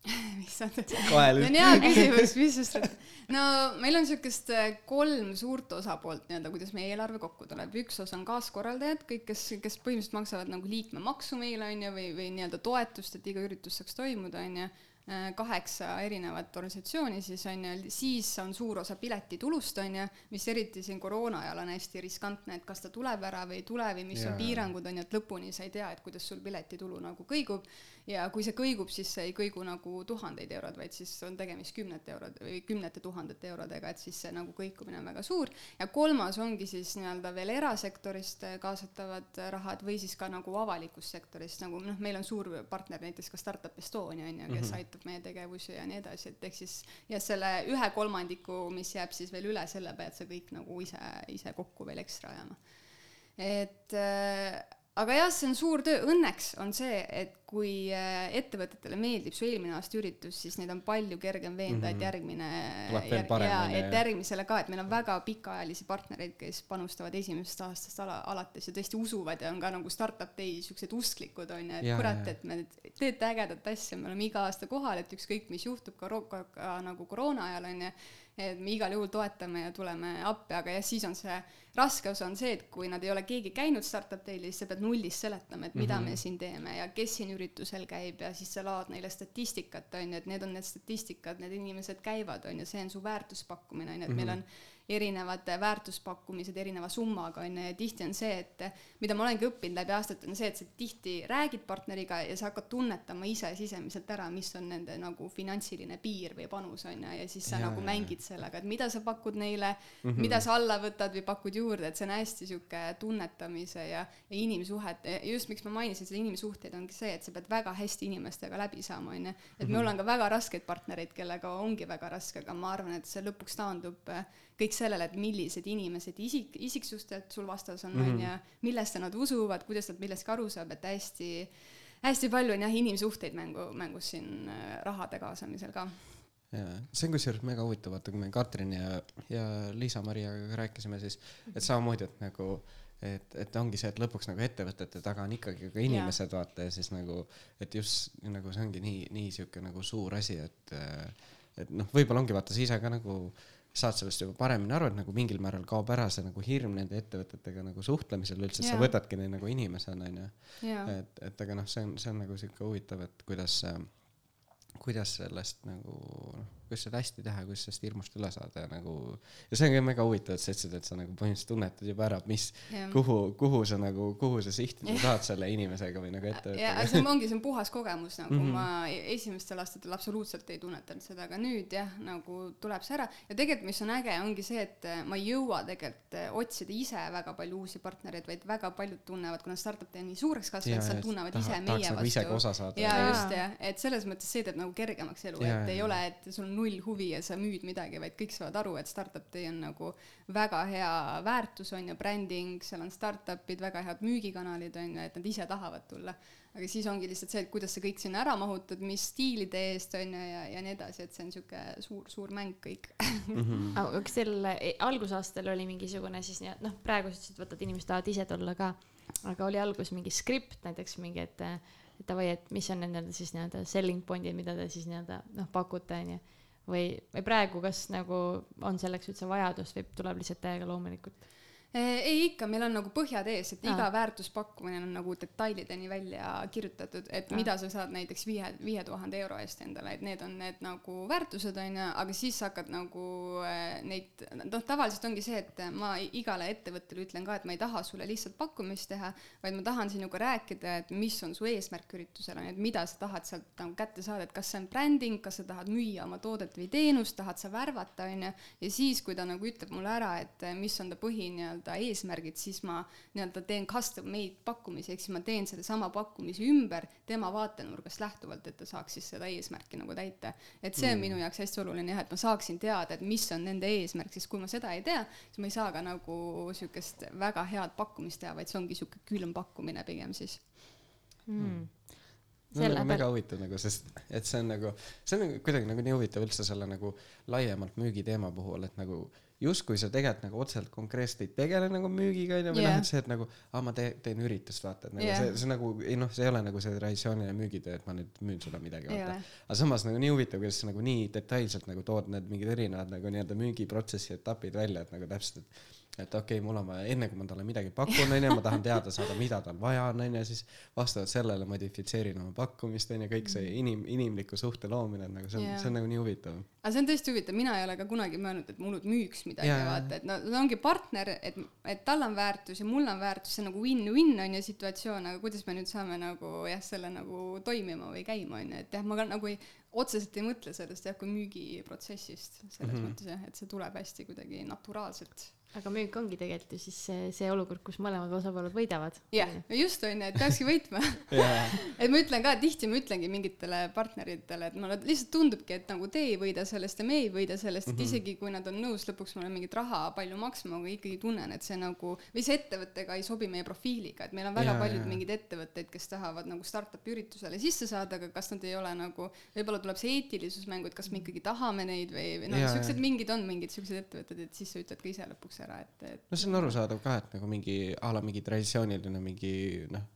mis on Vahel- see on hea küsimus, mis see strat-, no meil on niisugust äh, kolm suurt osapoolt nii-öelda, kuidas meie eelarve kokku tuleb, üks osa on kaaskorraldajad, kõik, kes, kes põhimõtteliselt maksavad nagu liikmemaksu meile, on ju, või, või nii-öelda toetust, et iga üritus saaks toimuda, on ju, kaheksa erinevat organisatsiooni siis on ju, siis on suur osa piletitulust on ju, mis eriti siin koroona ajal on hästi riskantne, et kas ta tuleb ära või ei tule või mis Jaa. on piirangud on ju, et lõpuni sa ei tea, et kuidas sul piletitulu nagu kõigub ja kui see kõigub, siis see ei kõigu nagu tuhandeid eurod, vaid siis on tegemist kümnete eurode või kümnete tuhandete eurodega, et siis see nagu kõikumine on väga suur. ja kolmas ongi siis nii-öelda veel erasektorist kaasatavad rahad või siis ka nagu avalikust sektorist, nagu noh, meil on suur partner näiteks ka Startup Estonia on ju, kes mm -hmm. aitab meie tegevusi ja nii edasi, et ehk siis ja selle ühe kolmandiku, mis jääb siis veel üle, selle pead sa kõik nagu ise, ise kokku veel ekstra ajama. et äh, aga jah, see on suur töö, õnneks on see, et kui äh, ettevõtetele meeldib su eelmine aasta üritus, siis neid on palju kergem veenda mm, -hmm. et järgmine Tuleb veel parem, ja, et järgmisele ka, et meil on väga pikaajalisi partnereid, kes panustavad esimesest aastast ala, alates ja tõesti usuvad ja on ka nagu startup day siuksed usklikud on ju, et Jaa, kurat, et me teete ägedat asja, me oleme iga aasta kohal, et ükskõik, mis juhtub ka, ka, ka nagu koroona ajal on ju, et me igal juhul toetame ja tuleme appi, aga jah, siis on see raske osa on see, et kui nad ei ole keegi käinud startup day'l, siis sa pead nullist seletama, et mida mm -hmm. me siin teeme ja kes siin üritusel käib ja siis sa laod neile statistikat, on ju, et need on need statistikad, need inimesed käivad, on ju, see on su väärtuspakkumine, on ju, et mm -hmm. Erinevad väärtuspakkumised erineva summaga on ju ja tihti on see, et mida ma olengi õppinud läbi aastate, on see, et sa tihti räägid partneriga ja sa hakkad tunnetama ise sisemiselt ära, mis on nende nagu finantsiline piir või panus on ju ja siis sa ja, nagu jaa. mängid sellega, et mida sa pakud neile mm, Mhm. -hmm. mida sa alla võtad või pakud juurde, et see on hästi sihuke tunnetamise ja, ja inimsuhete ja just miks ma mainisin seda inimsuhteid ongi see, et sa pead väga hästi inimestega läbi saama, on ju. et Mhm. mul on ka väga raskeid partnereid, kellega ongi väga raske, aga ma arvan, et see lõpuks taandub kõik sellele, et millised inimesed isik, isiksused sul vastas on, on ju, millesse nad usuvad, kuidas nad millestki aru saab, et hästi hästi palju on jah inimsuhteid mängu, mängus siin äh, rahade kaasamisel ka. jaa, see on kusjuures mega huvitav, vaata kui me Katrin ja, ja Liisa-Mariaga rääkisime, siis et samamoodi, et nagu et, et ongi see, et lõpuks nagu ettevõtete taga on ikkagi ka inimesed, vaata ja siis nagu, et just nagu see ongi nii, nii sihuke nagu suur asi, et et noh, võib-olla ongi vaata, sa ise ka nagu saad sellest juba paremini aru, et nagu mingil määral kaob ära see nagu hirm nende ettevõtetega nagu suhtlemisel üldse, et sa Jaa. võtadki neid nagu inimesena, onju. et, et aga noh, see on, see on nagu sihuke huvitav, et kuidas kuidas sellest nagu noh, kuidas seda hästi teha, kuidas sellest hirmust üle saada ja nagu ja see on ka mega huvitav, et sa ütlesid, et sa nagu põhimõtteliselt tunnetad juba ära, mis, Jah. kuhu, kuhu sa nagu, kuhu sa sihtida tahad selle inimesega või nagu ja ettevõttega. see on- ongi, see on puhas kogemus nagu mm. -hmm. ma e- esimestel aastatel absoluutselt ei tunnetanud seda, aga nüüd jah, nagu tuleb see ära ja tegelikult, mis on äge, ongi see, et äh, ma ei jõua tegelikult äh, otsida ise väga palju uusi partnereid, vaid väga paljud tunnevad, kuna startup tee on nii suureks kasvanud, siis nad tunnevad ise meie nagu vastu ja Jaa. just jah, et selles mõttes see teeb nagu kergemaks elu, Jaa, et ei jaa. ole, et sul on null huvi ja sa müüd midagi, vaid kõik saavad aru, et startup day on nagu väga hea väärtus on ju, bränding, seal on startup'id, väga head müügikanalid on ju, et nad ise tahavad tulla. aga siis ongi lihtsalt see, et kuidas sa kõik sinna ära mahutad, mis stiilide eest on ju ja, ja nii edasi, et see on sihuke suur, suur mäng kõik Mhm. aga kas teil eh, algusaastal oli mingisugune siis nii, noh, praegu sa ütlesid, võtad inimesed tahavad ise tulla ka, aga oli alguses mingi skript näiteks mingi, et, et davai, et mis on need nii-öelda siis nii-öelda selling point'id, mida te siis nii-öelda noh, pakute, onju. Või, või praegu, kas nagu on selleks üldse vajadust või tuleb lihtsalt täiega loomulikult? Eh, ei ikka, meil on nagu põhjad ees, et iga väärtuspakkumine on nagu detailideni välja kirjutatud, et Aa. mida sa saad näiteks viie, viie tuhande euro eest endale, et need on need nagu väärtused, on ju, aga siis sa hakkad nagu eh, neid, noh, tavaliselt ongi see, et ma igale ettevõttele ütlen ka, et ma ei taha sulle lihtsalt pakkumist teha, vaid ma tahan sinuga rääkida, et mis on su eesmärk üritusel, on ju, et mida sa tahad sealt nagu kätte saada, et kas see on bränding, kas sa tahad müüa oma toodet või teenust, tahad sa värvata, on ju, ja siis, kui ta nagu ütleb mulle ära, et mis on ta põhi nii-öelda eesmärgid, siis ma nii-öelda teen custom made pakkumisi, ehk siis ma teen sedasama pakkumise ümber tema vaatenurgast lähtuvalt, et ta saaks siis seda eesmärki nagu täita. et see on mm. minu jaoks hästi oluline jah, et ma saaksin teada, et mis on nende eesmärk, sest kui ma seda ei tea, siis ma ei saa ka nagu sihukest väga head pakkumist teha, vaid see ongi sihuke külm pakkumine pigem siis mm. see on nagu mega huvitav nagu, sest et see on nagu, see on nagu kuidagi nagu nii huvitav üldse selle nagu laiemalt müügiteema puhul, et nagu justkui sa tegelikult nagu otseselt konkreetselt ei tegele nagu müügiga onju või Jah. noh et see et nagu aa ma teen teen üritust vaata et nagu Jah. see see nagu ei noh see ei ole nagu see traditsiooniline müügitöö et ma nüüd müün sulle midagi vaata aga samas nagu nii huvitav kuidas sa nagu nii detailselt nagu tood need mingid erinevad nagu nii-öelda müügiprotsessi etapid välja et nagu täpselt et et okei okay, mul on vaja enne kui ma talle midagi pakun onju ma tahan teada saada mida tal vaja on onju siis vastavalt sellele modifitseerin oma pakkumist onju kõik see inim- inimliku suhte loomine et nagu see on Jaa. see on nagu nii huvitav aga see on tõesti huvitav, mina ei ole ka kunagi mõelnud, et mu õlut müüks midagi jaa. vaata, et no ta ongi partner, et, et tal on väärtus ja mul on väärtus, see on nagu win-win on ju situatsioon, aga kuidas me nüüd saame nagu jah, selle nagu toimima või käima on ju, et jah, ma ka nagu ei, otseselt ei mõtle sellest jah, kui müügiprotsessist selles mm. -hmm. mõttes jah, et see tuleb hästi kuidagi naturaalselt. Aga müük ongi tegelikult ju siis see, see olukord, kus mõlemad osapooled võidavad. jah, just on ju, et peakski võitma jaa et ma ütlen ka, tihti ma ütlengi mingitele partneritele, et mulle lihtsalt tundubki, et nagu te ei võida sellest ja me ei võida sellest, et Mhm. isegi kui nad on nõus lõpuks mulle mingit raha palju maksma, aga ikkagi tunnen, et see nagu või see ettevõttega ei sobi meie profiiliga, et meil on väga Jaa, paljud jaa. mingeid ettevõtteid, kes tahavad nagu startup'i üritusele sisse saada, aga kas nad ei ole nagu, võib-olla tuleb see eetilisus mängu, et kas me ikkagi tahame neid või, või noh, Jaa, siuksed jaa. mingid on mingid siuksed ettevõtted, et siis sa ütled ka ise lõpuks ära, et, et no see on arusaadav ka, et nagu mingi a la mingi traditsiooniline mingi noh,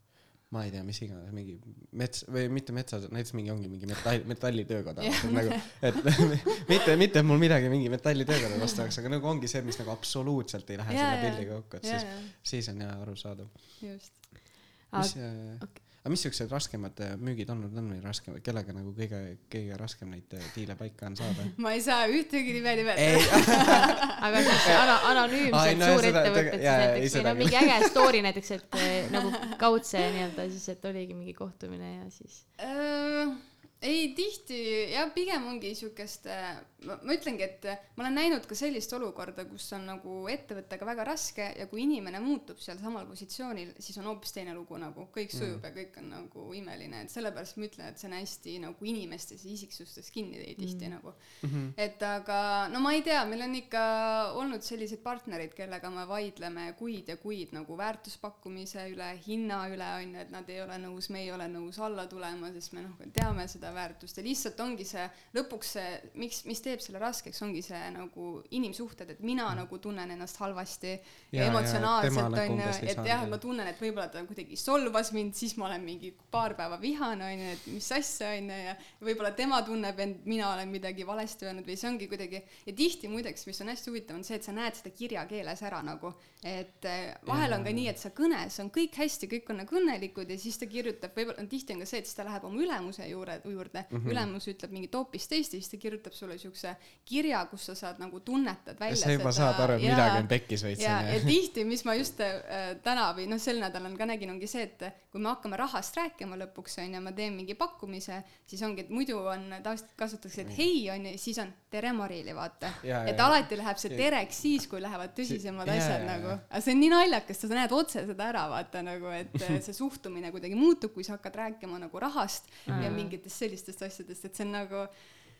ma ei tea, mis iganes, mingi mets või mitte metsa, näiteks mingi ongi mingi metall, metallitöökoda nagu, et mitte, mitte mul midagi mingi metallitöökoda vastu oleks, aga nagu ongi see, mis nagu absoluutselt ei lähe Jaa, selle pildiga kokku, et jaa, siis, siis on jaa arusaadav. just. mis Aga-, aga mis siuksed raskemad äh, müügid olnud on või raskemad, kellega nagu kõige, kõige raskem neid äh, diile paika on saada? ma ei saa ühtegi nime nimetada. aga siis ana-, Ai, anonüümsed no suurettevõtted siis näiteks. Või no mingi äge story näiteks, et eh, nagu kaudse nii-öelda siis, et oligi mingi kohtumine ja siis. Äh, ei, tihti jah, pigem ongi siukest, ma, ma ütlengi, et ma olen näinud ka sellist olukorda, kus on nagu ettevõttega väga raske ja kui inimene muutub seal samal positsioonil, siis on hoopis teine lugu nagu, kõik sujub mm. ja kõik on nagu imeline, et sellepärast ma ütlen, et see on hästi nagu inimestes ja isiksustes kinni mm. tihti nagu mm. -hmm. et aga no ma ei tea, meil on ikka olnud selliseid partnereid, kellega me vaidleme kuid ja kuid nagu väärtuspakkumise üle, hinna üle on ju, et nad ei ole nõus, me ei ole nõus alla tulema, sest me noh, teame seda väärtust ja lihtsalt ongi see lõpuks see, miks, mis teeb selle raskeks, ongi see nagu inimsuhted, et mina mm. nagu tunnen ennast halvasti ja, emotsionaalselt tema on ju umbes, ei et jah, et ma tunnen, et võib-olla ta kuidagi solvas mind, siis ma olen mingi paar päeva vihane on ju, et mis asja on ju ja võib-olla tema tunneb end, mina olen midagi valesti öelnud või see ongi kuidagi ja tihti muideks, mis on hästi huvitav, on see, et sa näed seda kirjakeeles ära nagu, et eh, vahel on ka nii, et sa kõnes on kõik hästi, kõik on nagu õnnelikud ja siis ta kirjutab, võib-olla tihti on ka see, et siis ta läheb oma ülemuse juurde, juurde mm, -hmm. ülemus ütleb mingit hoopis teist ja siis ta kirjutab sulle siukse kirja, kus sa saad nagu tunnetad välja sa juba saad aru, et midagi on pekkis veits ja, ja tihti, mis ma just äh, täna või noh, sel nädalal ka nägin, ongi see, et kui me hakkame rahast rääkima lõpuks onju, ma teen mingi pakkumise, siis ongi, et muidu on tavaliselt kasutatakse, et hei onju, siis on tere Marili, vaata. Et jaa. alati läheb see tereks siis, kui lähevad tõsisemad jaa, asjad jaa, nagu. aga see on nii naljakas, sa näed otse seda ära, vaata nagu, et äh, see suhtumine kuidagi muutub, kui sa hakkad rääkima nagu rahast ja mingitest sellistest asjadest, et see on nagu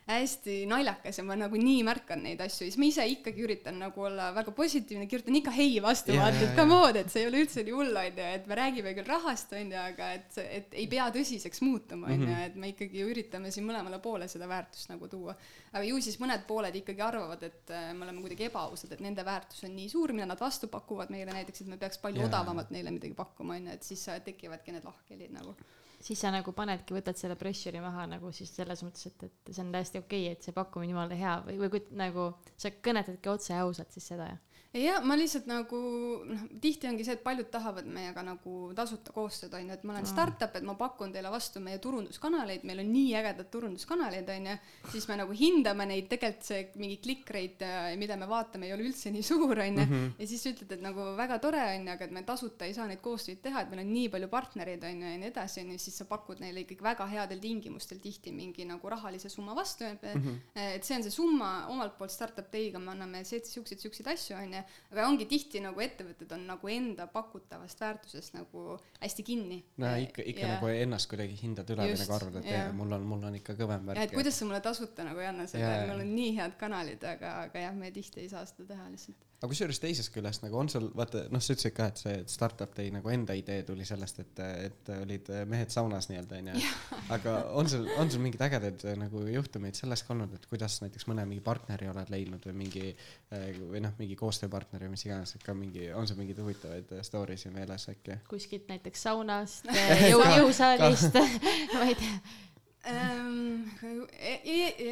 hästi naljakas ja ma nagu nii märkan neid asju ja siis ma ise ikkagi üritan nagu olla väga positiivne, kirjutan ikka hei vastu Jaa, vaata, et come on, et see ei ole üldse nii hull onju, et me räägime küll rahast onju, aga et, et ei pea tõsiseks muutuma onju, et me ikkagi üritame siin mõlemale poole seda väärtust nagu tuua. aga ju siis mõned pooled ikkagi arvavad, et äh, me oleme kuidagi ebaausad, et nende väärtus on nii suur, mida nad vastu pakuvad meile näiteks, et me peaks palju Jaa. odavamalt neile midagi pakkuma onju, et siis tekivadki need lahkhelid nagu. siis sa nagu panedki, võtad selle pressure'i maha nagu siis selles mõttes, et, et see on täiesti okei okay,, et see pakkumine jumala hea või, või kui nagu sa kõnetadki otse ja ausalt siis seda jah. jah, ma lihtsalt nagu noh, tihti ongi see, et paljud tahavad meiega nagu tasuta koostööd onju, et ma olen startup, et ma pakun teile vastu meie turunduskanaleid, meil on nii ägedad turunduskanaleid onju, siis me nagu hindame neid, tegelikult see mingi click rate, mida me vaatame, ei ole üldse nii suur onju, ja siis ütled, et nagu väga tore onju, aga et me tasuta ei saa neid koostöid teha, et meil on nii palju partnereid onju ja nii edasi onju, siis sa pakud neile ikkagi väga headel tingimustel tihti mingi nagu rahalise summa vastu, et et see on see summa omalt poolt startup day'ga me anname siukseid siukseid asju onju, aga ongi tihti nagu ettevõtted on nagu enda pakutavast väärtusest nagu hästi kinni. no ikka, ikka ja, nagu ennast kuidagi hindad üle või nagu arvad, et ei, mul on, mul on ikka kõvem ja et värk. kuidas sa mulle tasuta nagu ei anna seda meil on nii head kanalid, aga, aga jah, me tihti ei saa seda teha lihtsalt. Aga kusjuures teisest küljest nagu on sul, vaata, noh, sa ütlesid ka, et see startup teie nagu enda idee tuli sellest, et, et olid mehed saunas nii-öelda onju. aga on sul, on sul mingeid ägedaid nagu juhtumeid sellest ka olnud, et kuidas näiteks mõne mingi partneri oled leidnud või mingi või noh, mingi koostööpartneri või mis iganes, et ka mingi, on sul mingeid huvitavaid story sid meeles äkki? kuskilt näiteks saunast jõu, jõusaalist ma ei tea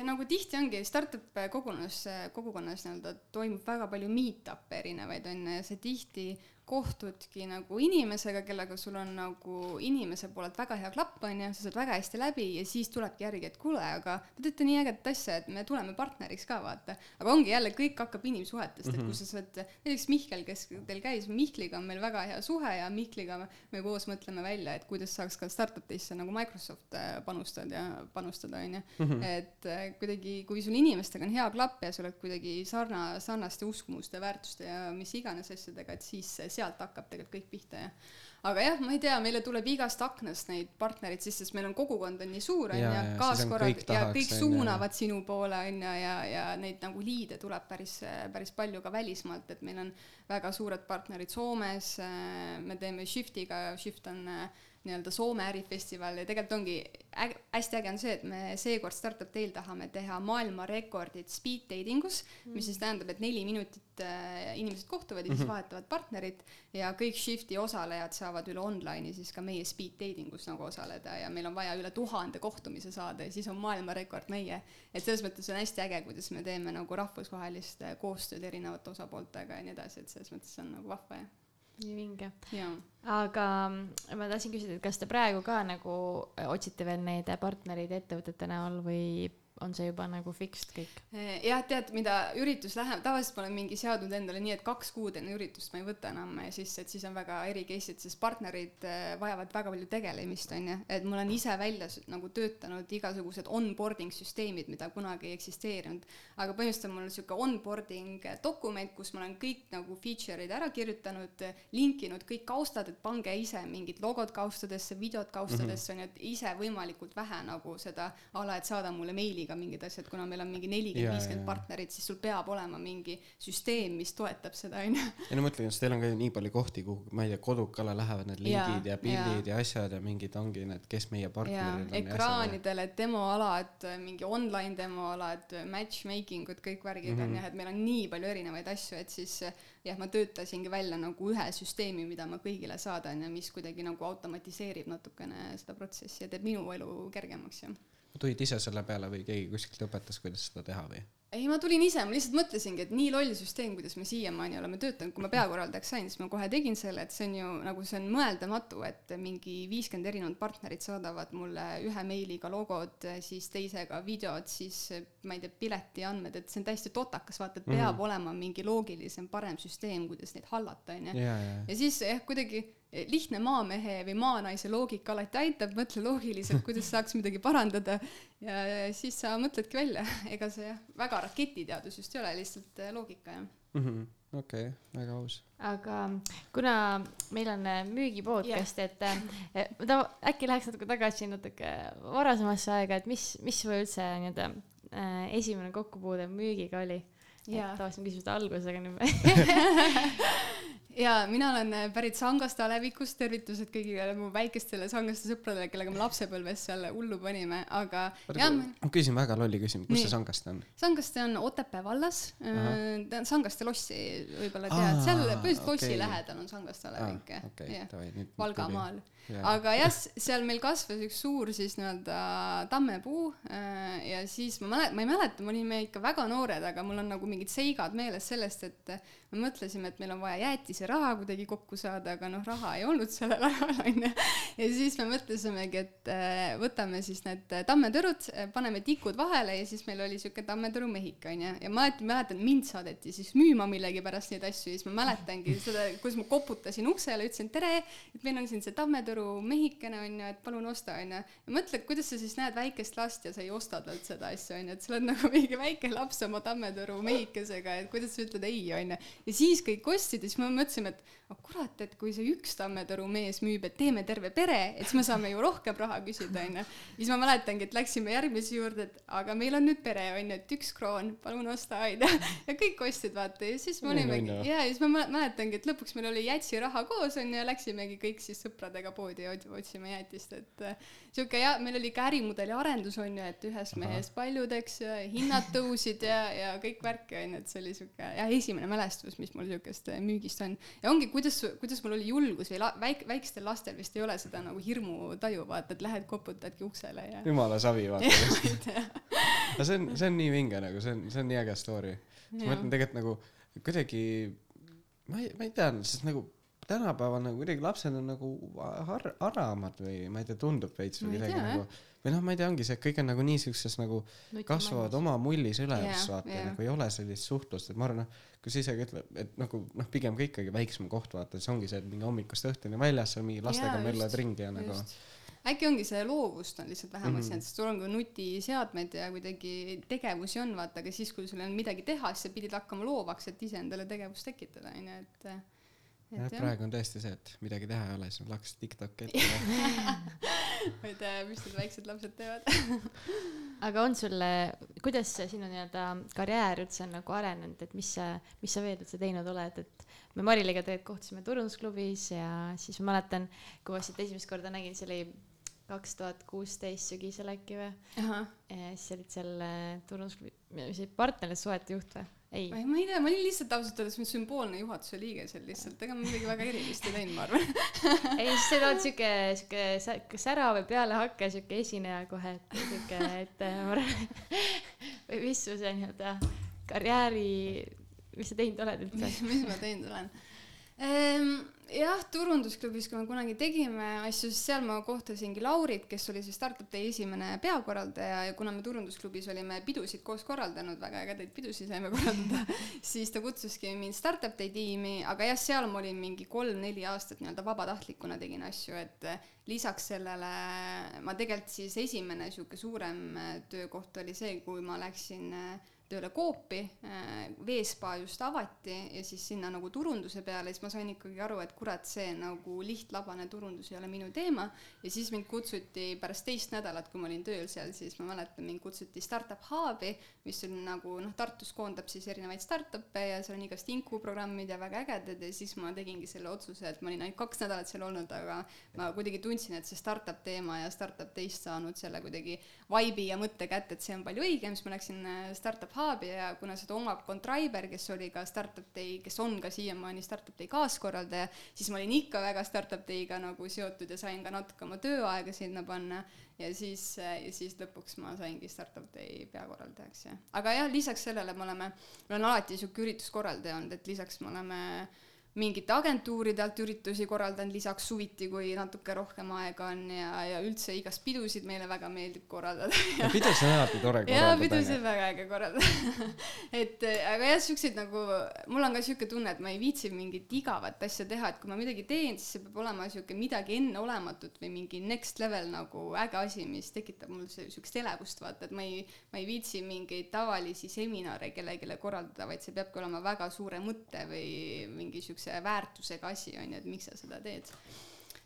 nagu tihti ongi startup kogunes, kogukonnas nii-öelda toimub väga palju meet-up'e erinevaid onju ja see tihti kohtudki nagu inimesega, kellega sul on nagu inimese poolelt väga hea klapp, onju, sa saad väga hästi läbi ja siis tulebki järgi, et kuule, aga te teete nii ägedat asja, et me tuleme partneriks ka, vaata. aga ongi jälle, kõik hakkab inimsuhetest mm, -hmm. et kui sa saad, näiteks Mihkel, kes teil käis, Mihkliga on meil väga hea suhe ja Mihkliga me, koos mõtleme välja, et kuidas saaks ka startup isse nagu Microsoft äh, panustada ja panustada, onju. Mhm. et äh, kuidagi, kui sul inimestega on hea klapp ja sa oled kuidagi sarna, sarnaste uskumuste, väärtuste ja mis iganes asjadega, et siis sealt hakkab tegelikult kõik pihta ja aga jah, ma ei tea, meile tuleb igast aknast neid partnereid sisse, sest meil on kogukond on nii suur onju, kaaskorrad ja kõik suunavad sinu poole onju ja, ja neid nagu liide tuleb päris, päris palju ka välismaalt, et meil on väga suured partnerid Soomes, me teeme Shiftiga, Shift on nii-öelda Soome ärifestival ja tegelikult ongi äge, hästi äge on see, et me seekord Startup Dail tahame teha maailmarekordit speed dating us mm., mis siis tähendab, et neli minutit äh, inimesed kohtuvad ja siis mm -hmm. vahetavad partnerit ja kõik Shifti osalejad saavad üle online'i siis ka meie speed dating us nagu osaleda ja meil on vaja üle tuhande kohtumise saada ja siis on maailmarekord meie. et selles mõttes on hästi äge, kuidas me teeme nagu rahvusvahelist äh, koostööd erinevate osapooltega ja nii edasi, et selles mõttes on nagu vahva ja nii vinge. aga mm, ma tahtsin küsida, et kas te praegu ka nagu otsite veel neid partnereid ettevõtete näol või on see juba nagu fixed kõik? Eh, jah, tead, mida üritus läheb, tavaliselt ma olen mingi seadnud endale nii, et kaks kuud enne üritust ma ei võta enam sisse, et siis on väga eri case'id, sest partnerid eh, vajavad väga palju tegelemist, on ju. et ma olen ise välja nagu töötanud igasugused onboarding süsteemid, mida kunagi ei eksisteerinud. aga põhimõtteliselt on mul niisugune onboarding dokument, kus ma olen kõik nagu feature'id ära kirjutanud, linkinud kõik kaustad, et pange ise mingid logod kaustadesse, videod kaustadesse mm, -hmm. on ju, et ise võimalikult vähe nagu seda a la, et saada mulle meiliga ka mingid asjad, kuna meil on mingi nelikümmend, viiskümmend partnerit, siis sul peab olema mingi süsteem, mis toetab seda, onju. ja no mõtlen, sest teil on ka nii palju kohti, kuhu, ma ei tea, kodukale lähevad need lingid ja, ja pildid ja. ja asjad ja mingid ongi need, kes meie partnerid on. ekraanidele demoalad, mingi online demoalad, matchmaking ud, kõik värgid mm -hmm. on jah, et meil on nii palju erinevaid asju, et siis jah, ma töötasingi välja nagu ühe süsteemi, mida ma kõigile saadan ja mis kuidagi nagu automatiseerib natukene seda protsessi ja teeb minu elu kergemaks, jah tulid ise selle peale või keegi kuskilt õpetas, kuidas seda teha või? ei, ma tulin ise, ma lihtsalt mõtlesingi, et nii loll süsteem, kuidas me siiamaani oleme töötanud, kui ma peakorraldajaks sain, siis ma kohe tegin selle, et see on ju nagu see on mõeldamatu, et mingi viiskümmend erinevat partnerit saadavad mulle ühe meiliga logod, siis teisega videod, siis ma ei tea, piletiandmed, et see on täiesti totakas, vaata, et peab mm -hmm. olema mingi loogilisem, parem süsteem, kuidas neid hallata, onju. ja siis jah, kuidagi lihtne maamehe või maanaise loogika alati aitab, mõtle loogiliselt, kuidas saaks midagi parandada ja siis sa mõtledki välja, ega see jah, väga raketiteadus just ei ole, lihtsalt äh, loogika jah mm -hmm.. okei okay,, väga aus. aga kuna meil on äh, müügipodcast yeah., et äh, ma äkki läheks natuke tagasi natuke varasemasse aega, et mis, mis sul üldse nii-öelda esimene kokkupuude müügiga oli? et tahtsin küsida algusega nüüd ja mina olen äh, pärit Sangaste alevikust, tervitused kõigile mu väikestele Sangaste sõpradele, kellega me lapsepõlves seal hullu panime, aga. ma küsin väga lolli küsimuse, kus Nii. see Sangaste on? Sangaste on Otepää vallas, äh, Sangaste lossi võib-olla tead, seal põhimõtteliselt okay. lossi lähedal on Sangaste alevik ah,. Okay, Valgamaal yeah.. aga jah, seal meil kasvas üks suur siis nii-öelda tammepuu äh, ja siis ma mäletan, ma ei mäleta, me olime ikka väga noored, aga mul on nagu mingid seigad meeles sellest, et me mõtlesime, et meil on vaja jäätiseraha kuidagi kokku saada, aga noh, raha ei olnud sellel ajal onju. ja siis me mõtlesimegi, et äh, võtame siis need tammetõrud, paneme tikud vahele ja siis meil oli siuke tammetõru mehik onju ja ma alati mäletan, mind saadeti siis müüma millegipärast neid asju ja siis ma mäletangi seda, kuidas ma koputasin uksele, ütlesin tere, et meil on siin see tammetõru Kadrioru mehikene onju, et palun osta onju. ja mõtle, kuidas sa siis näed väikest last ja sa ei osta talt seda asja onju, et sa oled nagu mingi väike laps oma Tammetoru mehikesega, et kuidas sa ütled ei onju. ja siis kõik ostsid ja siis me mõtlesime, et oh kurat, et kui see üks Tammetoru mees müüb, et teeme terve pere, et siis me saame ju rohkem raha küsida, onju. siis ma mäletangi, et läksime järgmise juurde, et aga meil on nüüd pere, onju, et üks kroon, palun osta, onju. ja kõik ostsid, vaata, ja siis me olimegi, ja, siis ma mäletangi, et lõpuks meil oli jätsi raha koos, onju, ja läksimegi kõik siis sõpradega poodi otsima jäätist, et äh, sihuke ja meil oli ka ärimudeli arendus, onju, et ühest mehest paljud, eks, hinnad tõusid ja, ja kõik värki, onju, et see oli sihuke, ja esimene mälestus, mis mul siukest müügist on. ja ongi, kuidas, kuidas mul oli julgus või la, väik-, väikestel lastel vist ei ole seda nagu hirmutaju, vaata, et lähed koputadki uksele ja. jumala savi, vaata. aga see on, see on nii vinge nagu, see on, see on nii äge story. ma mõtlen tegelikult nagu kuidagi, ma ei, ma ei tea, sest nagu tänapäeval nagu kuidagi lapsed on nagu har-, haramad või ma ei tea, tundub veits või kuidagi nagu või noh, ma ei tea, ongi see, kõik on nagu nii siukses nagu kasvavad oma mullis üles yeah,, vaata yeah., nagu ei ole sellist suhtlust, et ma arvan, noh, kui sa isegi ütled, et nagu noh, pigem ka ikkagi väiksem koht, vaata, siis ongi see, et mingi hommikust õhtuni väljas, sa mingi lastega yeah, möllad ringi ja nagu äkki ongi see loovust on lihtsalt vähemaks jäänud mm -hmm., sest sul on ka nutiseadmed ja kuidagi tegevusi on, vaata, aga siis, kui sul on midagi teha, siis sa pidid hakkama loovaks, et ise endale tegevust tekitada, onju, et jah, praegu on tõesti see, et midagi teha ei ole, siis nad laks Tiktoki ette. Ma ei tea, mis need väiksed lapsed teevad. Aga on sul, kuidas sinu nii-öelda karjäär üldse on nagu arenenud, et mis sa, mis sa veel üldse teinud oled, et me Mariliga tegelikult kohtusime turundusklubis ja siis ma mäletan, kui ma sind esimest korda nägin, see oli kaks tuhat kuusteist sügisel äkki või? siis olid seal äh, turundusklubi, mis oli partnerlussuhete juht või? Ei. ma ei tea, ma olin lihtsalt ausalt öeldes sümboolne juhatuse liige seal lihtsalt, ega ma midagi väga erilist ei teinud, ma arvan ei, siis sa oled siuke, siuke särav ja pealehakkaja siuke esineja kohe, et siuke, et ma arvan, või mis su see nii-öelda karjääri, mis sa teinud oled üldse? mis ma teinud olen? Jah, turundusklubis, kui me kunagi tegime asju, siis seal ma kohtasingi Laurit, kes oli siis Startup Day esimene peakorraldaja ja kuna me turundusklubis olime pidusid koos korraldanud, väga ägedaid pidusid saime korraldada siis ta kutsuski mind Startup Day tiimi, aga jah, seal ma olin mingi kolm-neli aastat nii-öelda vabatahtlikuna tegin asju, et lisaks sellele ma tegelikult siis esimene niisugune suurem töökoht oli see, kui ma läksin äh, tööle Coopi, äh, Veespa just avati ja siis sinna nagu turunduse peale, siis ma sain ikkagi aru, et kurat, see nagu lihtlabane turundus ei ole minu teema. ja siis mind kutsuti pärast teist nädalat, kui ma olin tööl seal, siis ma mäletan, mind kutsuti Startup Hubi, mis on nagu noh, Tartus koondab siis erinevaid startup'e ja seal on igast inkuprogrammid ja väga ägedad ja siis ma tegingi selle otsuse, et ma olin ainult kaks nädalat seal olnud, aga ma kuidagi tundsin, et see startup teema ja startup teist saanud selle kuidagi vibe'i ja mõtte kätte, et see on palju õigem, siis ma läksin äh, Startup Hubi Hubi ja kuna seda omab Contriber, kes oli ka Startup Day, kes on ka siiamaani Startup Day kaaskorraldaja, siis ma olin ikka väga Startup Day'ga nagu seotud ja sain ka natuke oma tööaega sinna panna ja siis, ja siis lõpuks ma saingi Startup Day peakorraldajaks, jah. aga jah, lisaks sellele me oleme, ma olen alati niisugune ürituskorraldaja olnud, et lisaks me oleme äh, mingite agentuuride alt üritusi korraldan lisaks suviti, kui natuke rohkem aega on ja, ja üldse igast pidusid meile väga meeldib korraldada. ja pidusid on alati tore korraldada. jaa, pidusid on väga äge korraldada et aga jah, siukseid nagu, mul on ka siuke tunne, et ma ei viitsi mingit igavat asja teha, et kui ma midagi teen, siis see peab olema siuke midagi enneolematut või mingi next level nagu äge asi, mis tekitab mul siukest elevust, vaata, et ma ei, ma ei viitsi mingeid tavalisi seminare kellelegi korraldada, vaid see peabki olema väga suure mõtte või mingi siukse niisuguse väärtusega asi, on ju, et miks sa seda teed.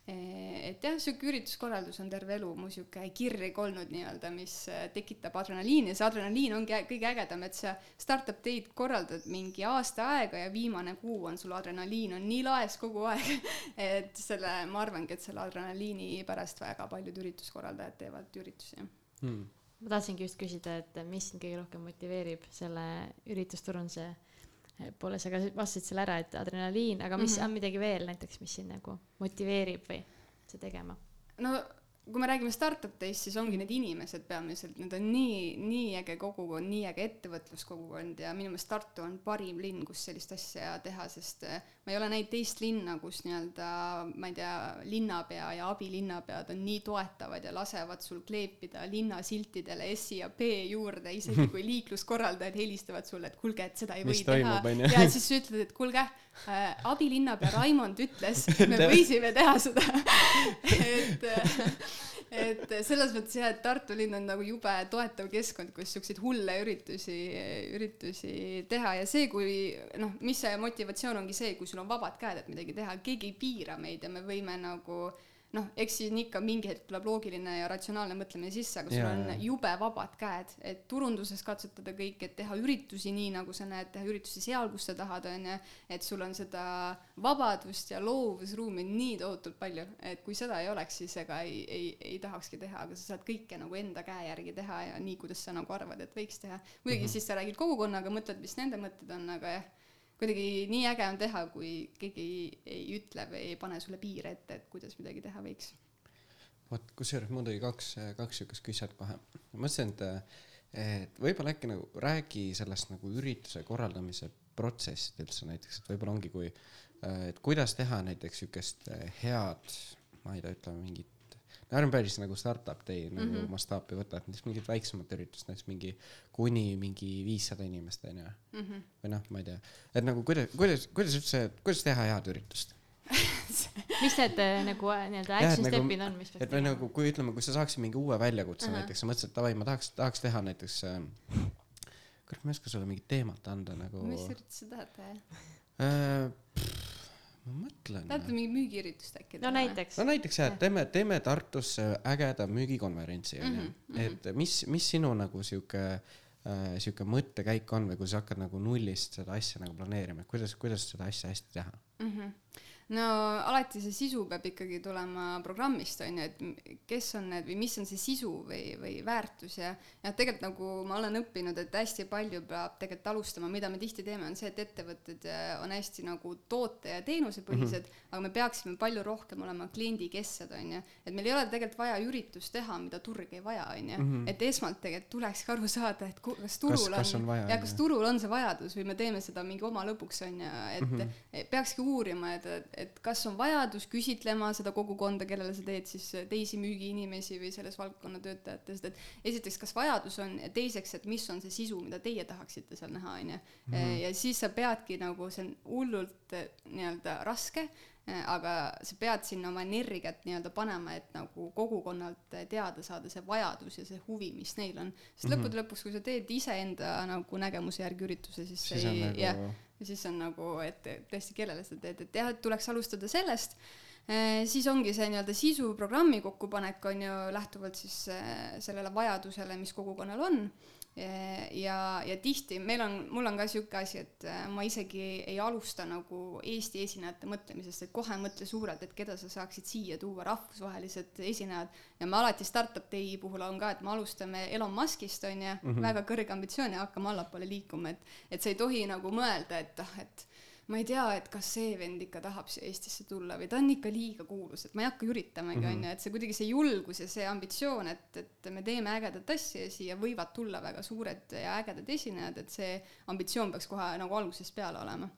et jah, niisugune ürituskorraldus on terve elu mu niisugune kirg olnud nii-öelda, mis tekitab adrenaliini. Ja see adrenaliin ongi kõige ägedam, et sa startup day'd korraldad mingi aasta aega ja viimane kuu on sul adrenaliin on nii laes kogu aeg. Et selle, ma arvangi, et selle adrenaliini pärast väga paljud ürituskorraldajad teevad üritusi hmm. Ma tahtsingi just küsida, et mis sind kõige rohkem motiveerib selle üritusturunduse poole sa ka vastasid selle ära, et adrenaliin, aga mis mm -hmm. on midagi veel näiteks, mis sind nagu motiveerib või seda tegema? no kui me räägime startup teist, siis ongi need inimesed peamiselt, need on nii, nii äge kogukond, nii äge ettevõtluskogukond ja minu meelest Tartu on parim linn, kus sellist asja teha, sest eh, ma ei ole näinud teist linna, kus nii-öelda, ma ei tea, linnapea ja abilinnapead on nii toetavad ja lasevad sul kleepida linnasiltidele S ja P juurde, isegi kui liikluskorraldajad helistavad sulle, et kuulge, et seda ei Mis või toimub, teha. ja siis sa ütled, et kuulge äh,, abilinnapea Raimond ütles, me võisime teha seda. Et äh, et selles mõttes jah, et Tartu linn on nagu jube toetav keskkond, kus siukseid hulle üritusi, üritusi teha. Ja see, kui noh, mis see motivatsioon ongi see, kui sul on vabad käed, et midagi teha, keegi ei piira meid ja me võime nagu noh, eks siin ikka mingi hetk tuleb loogiline ja ratsionaalne mõtlemine sisse, aga sul ja, on ja. jube vabad käed, et turunduses katsetada kõike, et teha üritusi nii, nagu sa näed, teha üritusi seal, kus sa tahad, on ju, et sul on seda vabadust ja loovusruumi nii tohutult palju, et kui seda ei oleks, siis ega ei, ei, ei tahakski teha, aga sa saad kõike nagu enda käe järgi teha ja nii, kuidas sa nagu arvad, et võiks teha. muidugi mm -hmm. siis sa räägid kogukonnaga, mõtled, mis nende mõtted on, aga jah kuidagi nii äge on teha, kui keegi ei, ei ütle või ei pane sulle piire ette, et kuidas midagi teha võiks. vot, kusjuures mul tuli kaks, kaks siukest küset kohe. mõtlesin, et, et võib-olla äkki nagu räägi sellest nagu ürituse korraldamise protsessist üldse näiteks, et võib-olla ongi, kui, et kuidas teha näiteks siukest head, ma ei tea, ütleme mingit no ärme päris nagu startup day nagu mm -hmm. mastaapi võta, et näiteks mingit väiksemat üritust, näiteks mingi kuni mingi viissada inimest onju mm -hmm.. või noh, ma ei tea, et nagu kuidas, kuidas, kuidas üldse, kuidas teha head üritust mis need äh, nagu äh, nii-öelda action nagu, step'id on, mis peaks tegema? et nagu, kui ütleme, kui sa saaksid mingi uue väljakutse uh -huh. näiteks, sa mõtlesid, et davai, ma tahaks, tahaks teha näiteks äh,, kurat, ma ei oska sulle mingit teemat anda nagu. mis üritust sa tahad teha äh,? Ma mõtlen. tahate mingit müügiüritust äkki no näiteks. no näiteks jah, teeme, teeme Tartusse ägeda müügikonverentsi onju mm -hmm., et mis, mis sinu nagu sihuke äh, sihuke mõttekäik on või kui sa hakkad nagu nullist seda asja nagu planeerima, et kuidas, kuidas seda asja hästi teha mm? -hmm no alati see sisu peab ikkagi tulema programmist on ju, et kes on need või mis on see sisu või, või väärtus ja jah, tegelikult nagu ma olen õppinud, et hästi palju peab tegelikult alustama, mida me tihti teeme, on see, et ettevõtted äh, on hästi nagu toote ja teenusepõhised mm, -hmm. aga me peaksime palju rohkem olema kliendikesksed on ju, et meil ei ole tegelikult vaja üritust teha, mida turg ei vaja on ju, mhm. et esmalt tegelikult tulekski aru saada, et kas turul kas, on, on ja kas turul on see vajadus või me teeme seda mingi oma lõbuks on ju, et mm -hmm. peakski uurima, et, et kas on vajadus küsitlema seda kogukonda, kellele sa teed siis teisi müügiinimesi või selles valdkonna töötajate, sest et esiteks, kas vajadus on ja teiseks, et mis on see sisu, mida teie tahaksite seal näha, on ju. Mhm. ja siis sa peadki nagu, see on hullult eh, nii-öelda raske, aga sa pead sinna oma energiat nii-öelda panema, et nagu kogukonnalt teada saada see vajadus ja see huvi, mis neil on. sest mm -hmm. lõppude lõpuks, kui sa teed iseenda nagu nägemuse järgi ürituse, siis see ei, nagu... jah ja siis on nagu, et tõesti, kellele sa teed, et jah, et tuleks alustada sellest eh,, siis ongi see nii-öelda sisu programmi kokkupanek on ju lähtuvalt siis eh, sellele vajadusele, mis kogukonnal on ja, ja tihti meil on, mul on ka sihuke asi, et äh, ma isegi ei, alusta nagu Eesti esinejate mõtlemisest, et kohe mõtle suurelt, et keda sa saaksid siia tuua, rahvusvahelised esinejad. ja me alati Startup Day puhul on ka, et me alustame Elon Muskist on ju mm, -hmm. väga kõrge ambitsioon ja hakkame allapoole liikuma, et, et sa ei tohi nagu mõelda, et ah, et ma ei tea, et kas see vend ikka tahab siia Eestisse tulla või ta on ikka liiga kuulus, et ma ei hakka üritamagi, mhm. onju, et see kuidagi see julgus ja see ambitsioon, et, et me teeme ägedat asja ja siia võivad tulla väga suured ja ägedad esinejad, et see ambitsioon peaks kohe nagu algusest peale olema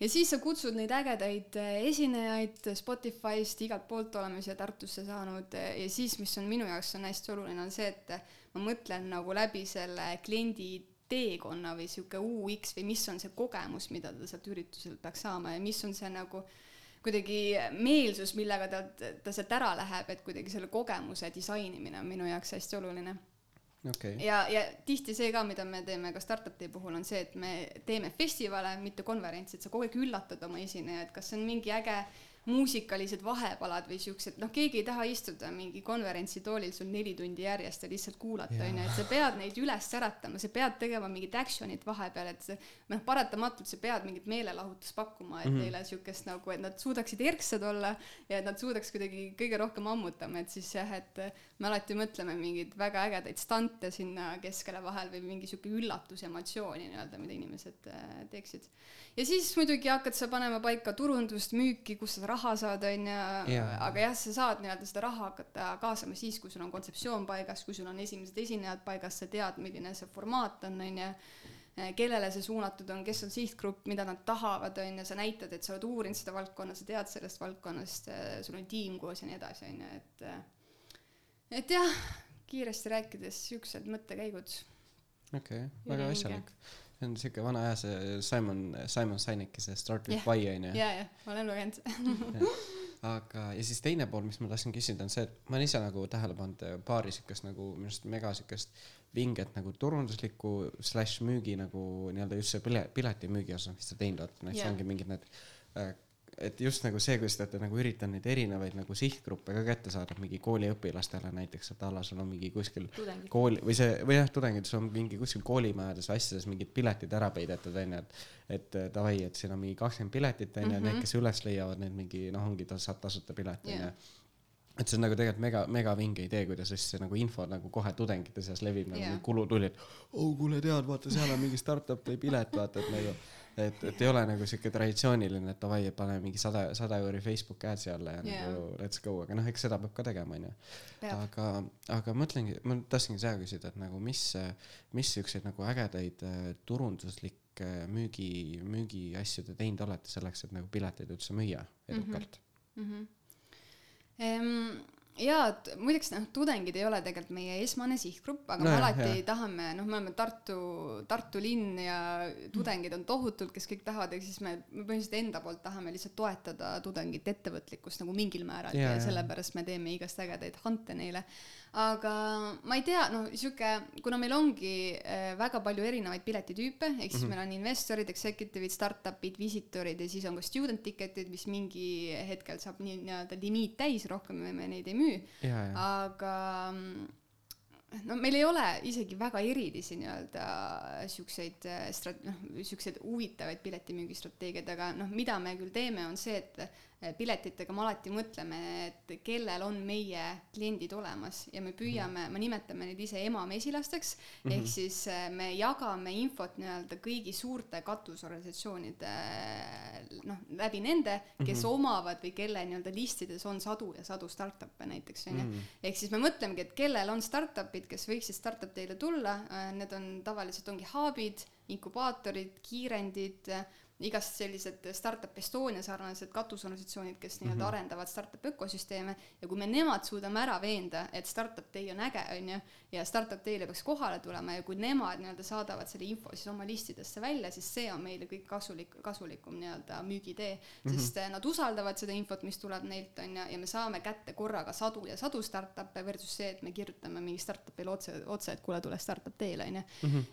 ja siis sa kutsud neid ägedaid esinejaid Spotify'st, igalt poolt oleme siia Tartusse saanud ja siis, mis on minu jaoks on hästi oluline, on see, et ma mõtlen nagu läbi selle kliendi teekonna või sihuke UX või mis on see kogemus, mida ta sealt ürituselt peaks saama ja mis on see nagu kuidagi meelsus, millega ta, ta sealt ära läheb, et kuidagi selle kogemuse disainimine on minu jaoks hästi oluline. Okay.. ja, ja tihti see ka, mida me teeme ka Startup Day puhul, on see, et me teeme festivale, mitte konverentsi, et sa kogu aeg üllatad oma esinejaid, kas see on mingi äge muusikalised vahepalad või siuksed, noh, keegi ei taha istuda mingi konverentsitoolil sul neli tundi järjest ja lihtsalt kuulata, onju, et sa pead neid üles äratama, sa pead tegema mingit action'it vahepeal, et see, noh, paratamatult sa pead mingit meelelahutust pakkuma, et mm -hmm. neile siukest nagu, et nad suudaksid erksad olla ja et nad suudaks kuidagi kõige rohkem ammutama, et siis jah, et me alati mõtleme mingeid väga ägedaid stante sinna keskele vahel või mingi siuke üllatusemotsiooni nii-öelda, mida inimesed äh, teeksid ja siis muidugi hakkad sa panema paika turundust, müüki, kust sa raha saad, onju, aga jah, sa saad nii-öelda seda raha hakata kaasama siis, kui sul on kontseptsioon paigas, kui sul on esimesed esinejad paigas, sa tead, milline see formaat on, onju kellele see suunatud on, kes on sihtgrupp, mida nad tahavad, on ju, sa näitad, et sa oled uurinud seda valdkonna, sa tead sellest valdkonnast, sul on tiim koos ja nii edasi, on ju, et et jah, kiiresti rääkides siuksed mõttekäigud. okei okay,, väga asjalik see on siuke vana hea see Simon, Simon Sineki see Start with why onju. ja, ja ma olen lugenud aga, ja siis teine pool, mis ma tahtsin küsida, on see, et ma olen ise nagu tähele pannud äh, paari siukest nagu minu arust mega siukest vinget nagu turunduslikku slaš müügi nagu nii-öelda just see pile-, piletimüügi osas, mis te teinud olete, näiteks Jah. yeah. ongi mingid need äh, et just nagu see, kuidas te olete nagu üritanud neid erinevaid nagu sihtgruppe ka kätte saada, mingi kooliõpilastele näiteks, et a la sul on mingi kuskil tudengid. kooli või see või jah, tudengides on mingi kuskil koolimajades asjades mingid piletid ära peidetud onju, et et äh, davai, et siin on mingi kakskümmend piletit onju mm, -hmm. need, kes üles leiavad need mingi noh, ongi ta saab tasuta pilet onju Jah. et see on nagu tegelikult mega, mega vinge idee, kuidas just see nagu info nagu kohe tudengite seas levib nagu yeah. kulutuli, et oh kuule tead, vaata seal on mingi startup tõi pilet, vaata et nagu et, et ei ole nagu siuke traditsiooniline, et davai, et paneme mingi sada, sada euri Facebooki ad'i alla ja yeah. nagu let's go, aga noh, eks seda peab ka tegema onju aga, aga mõtlengi, ma tahtsingi seda küsida, et nagu mis, mis siukseid nagu ägedaid äh, turunduslikke müügi, müügiasju te teinud olete selleks, et nagu pileteid üldse müüa edukalt mm? Mhm. Ehm, jaa, muideks noh, tudengid ei ole tegelikult meie esmane sihtgrupp, aga No me jah, alati jah. tahame, noh, me oleme Tartu, Tartu linn ja tudengid on tohutult, kes kõik tahavad, ehk siis me, me põhimõtteliselt enda poolt tahame lihtsalt toetada tudengite ettevõtlikkust nagu mingil määral ja, ja sellepärast me teeme igast ägedaid hante neile. Aga ma ei tea, noh, sihuke, kuna meil ongi äh, väga palju erinevaid piletitüüpe, ehk siis mm -hmm. meil on investorid, executive'id, startup'id, visitorid ja siis on ka student ticket'id, mis mingi hetkel saab nii nii-öelda limiit täis, rohkem me, neid ei müü, aga mm, no meil ei ole isegi väga erilisi nii-öelda siukseid äh, strat-, noh, siukseid huvitavaid piletimüügistrateegiaid, aga noh, mida me küll teeme, on see, et piletitega me alati mõtleme, et kellel on meie kliendid olemas ja me püüame, me nimetame neid ise emamesilasteks mm, -hmm. ehk siis äh, me jagame infot nii-öelda kõigi suurte katusorganisatsioonide noh, läbi nende, kes mm -hmm. omavad või kelle nii-öelda listides on sadu ja sadu startup'e näiteks onju mm. -hmm. ehk siis me mõtlemegi, et kellel on startup'id, kes võiksid startup teile tulla, need on tavaliselt ongi hub'id, inkubaatorid, kiirendid, igast sellised Startup Estonia sarnased katusorganisatsioonid, kes nii-öelda mm -hmm. arendavad startup ökosüsteeme ja kui me nemad suudame ära veenda, et startup day on äge, onju, ja startup day'le peaks kohale tulema ja kui nemad nii-öelda saadavad selle info siis oma listidesse välja, siis see on meile kõik kasulik, kasulikum nii-öelda müügitee mm, -hmm. sest eh, nad usaldavad seda infot, mis tuleb neilt, onju, ja me saame kätte korraga sadu ja sadu startup'e versus see, et me kirjutame mingi startup'ile otse, otse, et kuule, tule startup teele, onju.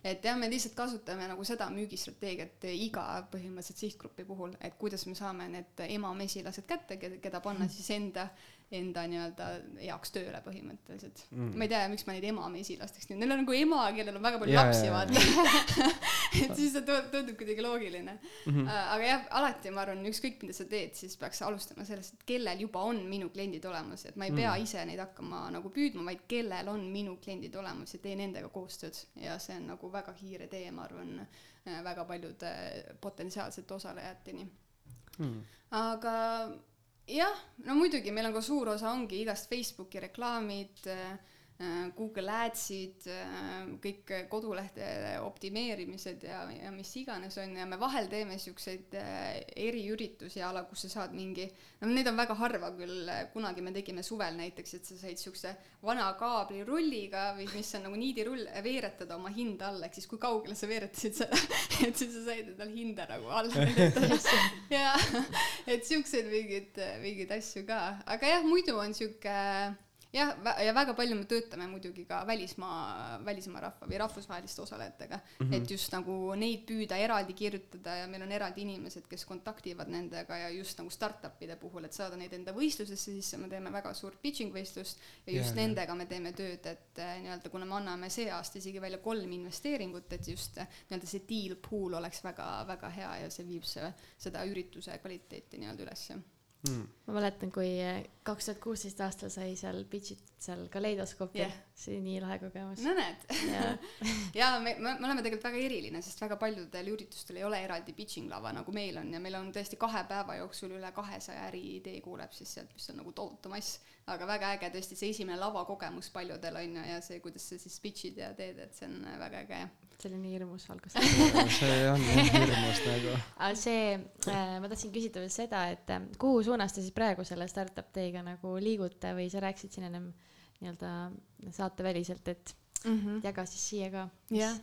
et jah, me lihtsalt kasutame nagu seda müügistrateegiat iga põhimõtteliselt sihtgrupi puhul, et kuidas me saame need emamesilased kätte, keda panna siis enda, enda nii-öelda heaks tööle põhimõtteliselt mm.. ma ei tea, miks ma neid emamesilasteks nüüd, neil on nagu ema, kellel on väga palju Jaa, lapsi, vaata. et siis see tu- tundub kuidagi loogiline mm. -hmm. aga jah, alati ma arvan, ükskõik mida sa teed, siis peaks alustama sellest, et kellel juba on minu kliendid olemas, et ma ei pea ise neid hakkama nagu püüdma, vaid kellel on minu kliendid olemas ja teen nendega koostööd ja see on nagu väga kiire tee, ma arvan, väga paljude potentsiaalsete osalejateni Hmm. aga jah, no muidugi meil on ka suur osa ongi igast Facebooki reklaamid, Google Adsid, kõik kodulehtede optimeerimised ja, ja mis iganes on ja me vahel teeme siukseid äh, eriüritusi a la, kus sa saad mingi, no neid on väga harva küll, kunagi me tegime suvel näiteks, et sa said siukse vana kaablirulliga või mis on nagu niidirull, veeretada oma hinda alla, ehk siis kui kaugele sa veeretasid seda, et siis sa said endale hinda nagu alla ja et siukseid mingeid, mingeid asju ka, aga jah, muidu on sihuke jah, ja väga palju me töötame muidugi ka välismaa, välismaa rahva või rahvusvaheliste osalejatega. Mm, -hmm. et just nagu neid püüda eraldi kirjutada ja meil on eraldi inimesed, kes kontaktivad nendega ja just nagu startup'ide puhul, et saada neid enda võistlusesse sisse, me teeme väga suurt pitching võistlust ja just yeah, nendega me teeme tööd, et eh, nii-öelda kuna me anname see aasta isegi välja kolm investeeringut, et just eh, nii-öelda see deal pool oleks väga-väga hea ja see viib see, seda ürituse kvaliteeti nii-öelda ülesse Hmm. ma mäletan, kui kaks tuhat kuusteist aastal sai seal pitch'itud seal Kaleidoskoopil Jah. yeah., see oli nii lahe kogemus no näed ja me, me, me oleme tegelikult väga eriline, sest väga paljudel üritustel ei ole eraldi pitching lava nagu meil on ja meil on tõesti kahe päeva jooksul üle kahesaja äriidee kuuleb siis sealt, mis on nagu tohutu mass. aga väga äge tõesti see esimene lavakogemus paljudel on ju ja see, kuidas sa siis pitch'id ja teed, et see on väga äge. See oli nii hirmus algus see on jah hirmus nagu. aga see äh,, ma tahtsin küsida veel seda, et äh, kuhu suunas te siis praegu selle startup day'ga nagu liigute või sa rääkisid siin ennem nii-öelda saateväliselt, et Mhm. jaga siis siia ka. jah,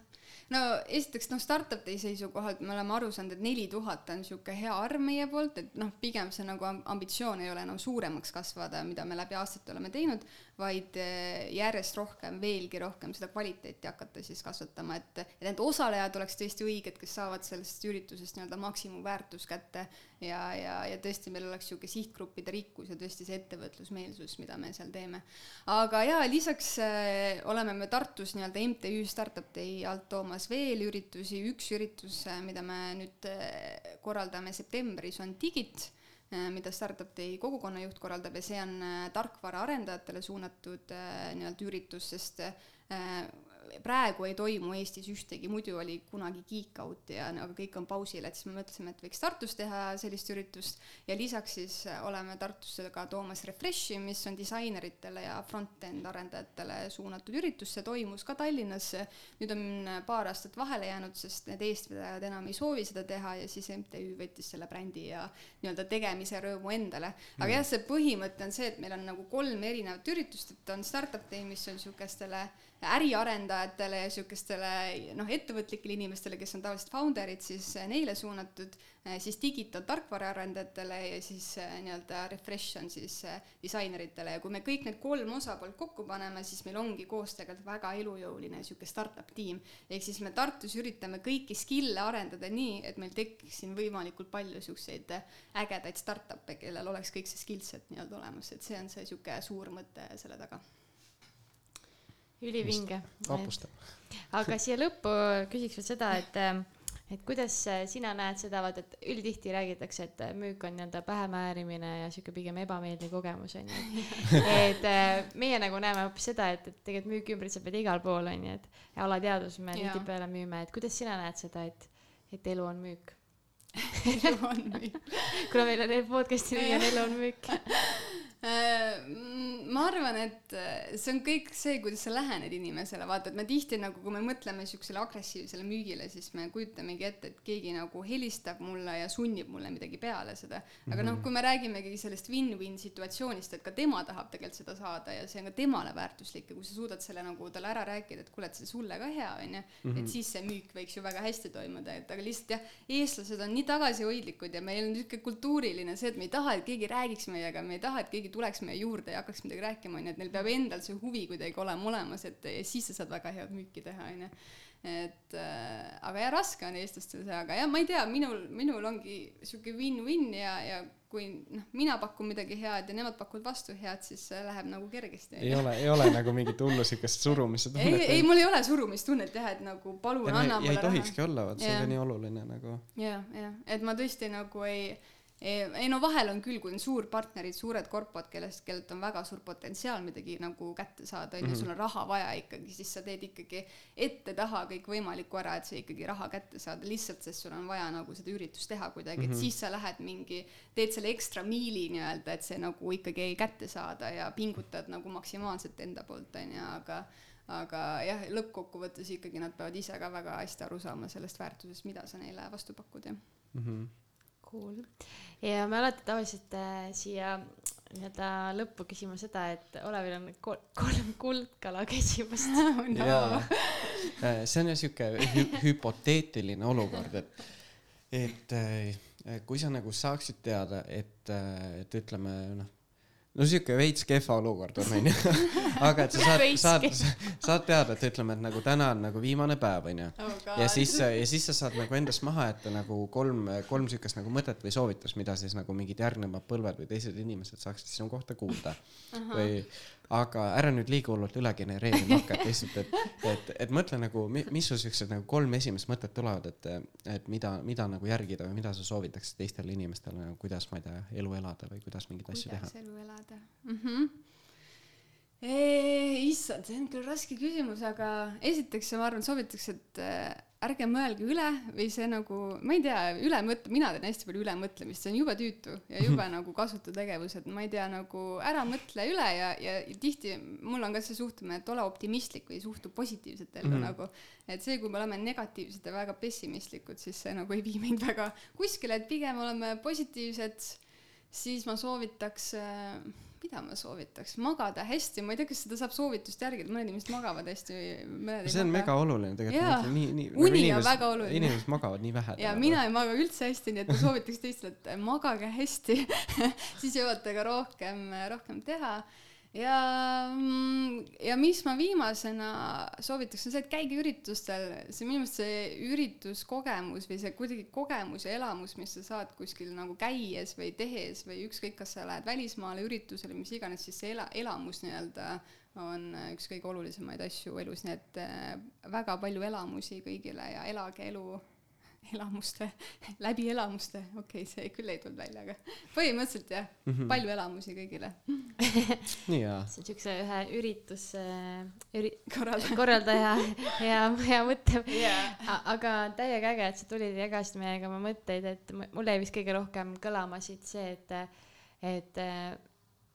no esiteks noh, startup day seisukohalt me oleme aru saanud, et neli tuhat on niisugune hea arv meie poolt, et noh, pigem see nagu ambitsioon ei ole enam suuremaks kasvada, mida me läbi aastate oleme teinud, vaid eh, järjest rohkem, veelgi rohkem seda kvaliteeti hakata siis kasvatama, et, et need osalejad oleks tõesti õiged, kes saavad sellest üritusest nii-öelda maksimumväärtust kätte ja, ja, ja tõesti meil oleks niisugune sihtgruppide rikkus ja tõesti see ettevõtlusmeelsus, mida me seal teeme. aga jaa, lisaks äh, oleme me Tartus nii-öelda MTÜ Startup Day alt toomas veel üritusi, üks üritus, mida me nüüd äh, korraldame septembris, on Digit Äh, mida Startup Day kogukonnajuht korraldab ja see on äh, tarkvaraarendajatele suunatud äh, nii-öelda üritus, sest praegu ei toimu Eestis ühtegi, muidu oli kunagi Geek Out ja aga kõik on pausil, et siis me mõtlesime, et võiks Tartus teha sellist üritust ja lisaks siis oleme Tartusse ka toomas Refreshi, mis on disaineritele ja front-end arendajatele suunatud üritus, see toimus ka Tallinnas. nüüd on paar aastat vahele jäänud, sest need eestvedajad enam ei soovi seda teha ja siis MTÜ võttis selle brändi ja nii-öelda tegemise rõõmu endale. aga mm. jah, see põhimõte on see, et meil on nagu kolm erinevat üritust, et on Startup Day, mis on niisugustele äriarendajatele ja niisugustele noh, ettevõtlikele inimestele, kes on tavaliselt founder'id, siis eh, neile suunatud, eh, siis Digit on tarkvaraarendajatele ja siis eh, nii-öelda Refresh on siis disaineritele. Ja kui me kõik need kolm osapoolt kokku paneme, siis meil ongi koos tegelikult väga elujõuline niisugune startup tiim. ehk siis me Tartus üritame kõiki skill'e arendada nii, et meil tekiks siin võimalikult palju niisuguseid ägedaid startup'e, kellel oleks kõik see skill set nii-öelda olemas, et see on see niisugune suur mõte selle taga ülivinge. aga siia lõppu küsiks veel seda, et et kuidas sina näed seda, vaata, et üldtihti räägitakse, et müük on nii-öelda pähemäärimine ja sihuke pigem ebameeldiv kogemus onju. et meie nagu näeme hoopis seda, et, et tegelikult müük ümbritseb meid igal pool onju, et alateadvus me tihtipeale müüme, et kuidas sina näed seda, et, et elu on müük? Elu on müük. Kuna meil on podcast'i nimi on Elu on müük. Äh, ma arvan, et äh, see on kõik see, kuidas sa lähened inimesele, vaata, et me tihti nagu, kui me mõtleme siuksele agressiivsele müügile, siis me kujutamegi ette, et keegi nagu helistab mulle ja sunnib mulle midagi peale seda. aga mm -hmm. noh, kui me räägimegi sellest win-win situatsioonist, et ka tema tahab tegelikult seda saada ja see on ka temale väärtuslik ja kui sa suudad selle nagu talle ära rääkida, et kuule, et see sulle ka hea onju, et mhm. siis see müük võiks ju väga hästi toimuda, et aga lihtsalt jah, eestlased on nii tagasihoidlikud ja meil on niisugune kultuuriline see, et me ei taha, et keegi räägiks meiega, me ei taha, et keegi tuleks meie juurde ja hakkaks midagi rääkima, onju, et neil peab endal see huvi kuidagi olema olemas, et siis sa saad väga head müüki teha, onju. et äh, aga jah, raske on eestlastel see, aga jah, ma ei tea, minul, minul ongi sihuke win-win ja, ja kui noh, mina pakun midagi head ja nemad pakuvad vastu head, siis läheb nagu kergesti. ei ole, ei ole nagu mingit hullu siukest surumise tunnet? ei, ei, mul ei ole surumistunnet jah, et nagu palun ja anna mulle raha. ei tohikski olla, vot see on ka nii oluline nagu. jah, jah, et ma tõesti nagu ei ei no vahel on küll, kui on suurpartnerid, suured korpod, kellest, kellelt on väga suur potentsiaal midagi nagu kätte saada, on ju, mhm. sul on raha vaja ikkagi, siis sa teed ikkagi ette-taha kõikvõimalikku ära, et sa ikkagi raha kätte saada, lihtsalt sest sul on vaja nagu seda üritust teha kuidagi mm, -hmm. et siis sa lähed mingi, teed selle ekstra miili nii-öelda, et see nagu ikkagi kätte saada ja pingutad nagu maksimaalselt enda poolt, on ju, aga aga jah, lõppkokkuvõttes ikkagi nad peavad ise ka väga hästi aru saama sellest väärtusest, mida sa neile vastu pakud, jah mm. -hmm Cool. ja me alati tavaliselt äh, siia nii-öelda lõppu küsima seda, et Olevil on kol kolm kuldkala küsimust. No.. jaa, äh, see on ju sihuke hü hüpoteetiline olukord, et, et äh, kui sa nagu saaksid teada, et, äh, et ütleme noh no sihuke veits kehva olukord on onju aga et sa saad, saad, saad teada, et ütleme, et nagu täna on nagu viimane päev onju oh. Ja siis, ja siis sa saad nagu endast maha jätta nagu kolm, kolm siukest nagu mõtet või soovitust, mida siis nagu mingid järgnevad põlved või teised inimesed saaksid sinu kohta kuulda. või aga ära nüüd liiga hullult üle genereerima hakka, et lihtsalt, et, et, et mõtle nagu, mis sul siuksed nagu kolm esimest mõtet tulevad, et, et mida, mida nagu järgida või mida sa soovitaksid teistele inimestele nagu,, kuidas, ma ei tea, elu elada või kuidas mingeid asju teha. kuidas elu elada mm? -hmm issand, see on küll raske küsimus, aga esiteks ma arvan, soovitaks, et ärge mõelge üle või see nagu, ma ei tea, ülemõtle, mina teen hästi palju ülemõtlemist, see on jube tüütu ja jube nagu kasutu tegevus, et ma ei tea, nagu ära mõtle üle ja, ja tihti mul on ka see suhtumine, et ole optimistlik või suhtu positiivselt ellu mm -hmm. nagu. et see, kui me oleme negatiivsed ja väga pessimistlikud, siis see nagu ei vii meid väga kuskile, et pigem oleme positiivsed siis ma soovitaks äh, mida ma soovitaks, magada hästi, ma ei tea, kas seda saab soovitust järgida, mõned inimesed magavad hästi, mõned see on maga. mega oluline tegelikult nii, nii. Uni on väga oluline. inimesed magavad nii vähe. ja mina ei maga üldse hästi, nii et ma soovitaks teistele, et magage hästi siis jõuate ka rohkem, rohkem teha. Ja, mm, ja mis ma viimasena soovitaks, on see, et käige üritustel, see minu meelest see ürituskogemus või see kuidagi kogemus ja elamus, mis sa saad kuskil nagu käies või tehes või ükskõik, kas sa lähed välismaale üritusele, mis iganes, siis see ela, elamus nii-öelda on üks kõige olulisemaid asju elus, nii et äh, väga palju elamusi kõigile ja elage elu elamuste, läbi elamuste, okei okay,, see küll ei tulnud välja, aga põhimõtteliselt jah mm, -hmm. palju elamusi kõigile. nii hea. see on siukse ühe ürituse üri-, korraldaja. korraldaja hea, hea mõte Yeah. Aga täiega äge, et sa tulid ja jagasid meiega oma mõtteid, et mu- mul jäi vist kõige rohkem kõlama siit see, et, et,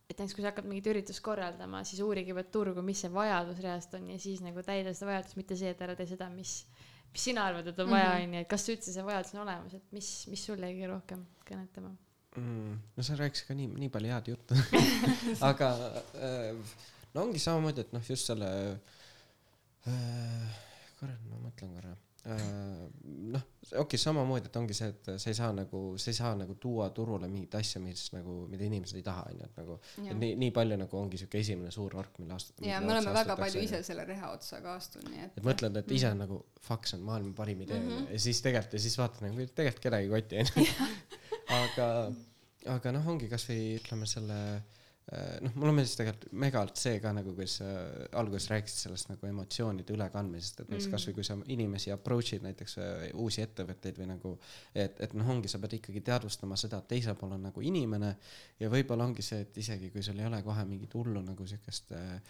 et näiteks kui sa hakkad mingit üritust korraldama, siis uurige juba turgu, mis see vajadus reaalselt on ja siis nagu täida seda vajadust, mitte see, et ära tee seda, mis, mis sina arvad, et on vaja, Mhm. onju, et kas üldse see vajadus on olemas, et mis, mis sul jäi kõige rohkem kõnetama? mm,. no sa rääkisid ka nii, nii palju head juttu aga äh, no ongi samamoodi, et noh, just selle äh,, korra, ma mõtlen korra. noh, okei okay,, samamoodi, et ongi see, et sa ei saa nagu, sa ei saa nagu tuua turule mingit asja, mis nagu, mida inimesed ei taha, onju, et nagu et nii, nii palju nagu ongi siuke esimene suur vark, mille aast-. ja me oleme väga palju ise selle reha otsa ka astunud, nii et et mõtled, et ise nagu fuck, see on maailma parim idee onju Mhm. ja siis tegelikult ja siis vaatad nagu tegelikult kedagi ei koti onju. aga, aga noh, ongi kasvõi ütleme selle äh, noh, mulle meeldis tegelikult megalt see ka nagu, kuidas sa alguses rääkisid sellest nagu emotsioonide ülekandmisest, et näiteks Mm. kasvõi kui sa inimesi approach'id näiteks äh, uusi ettevõtteid või nagu et, et noh, ongi, sa pead ikkagi teadvustama seda, et teisel pool on nagu inimene ja võib-olla ongi see, et isegi kui sul ei ole kohe mingit hullu nagu siukest äh, äh,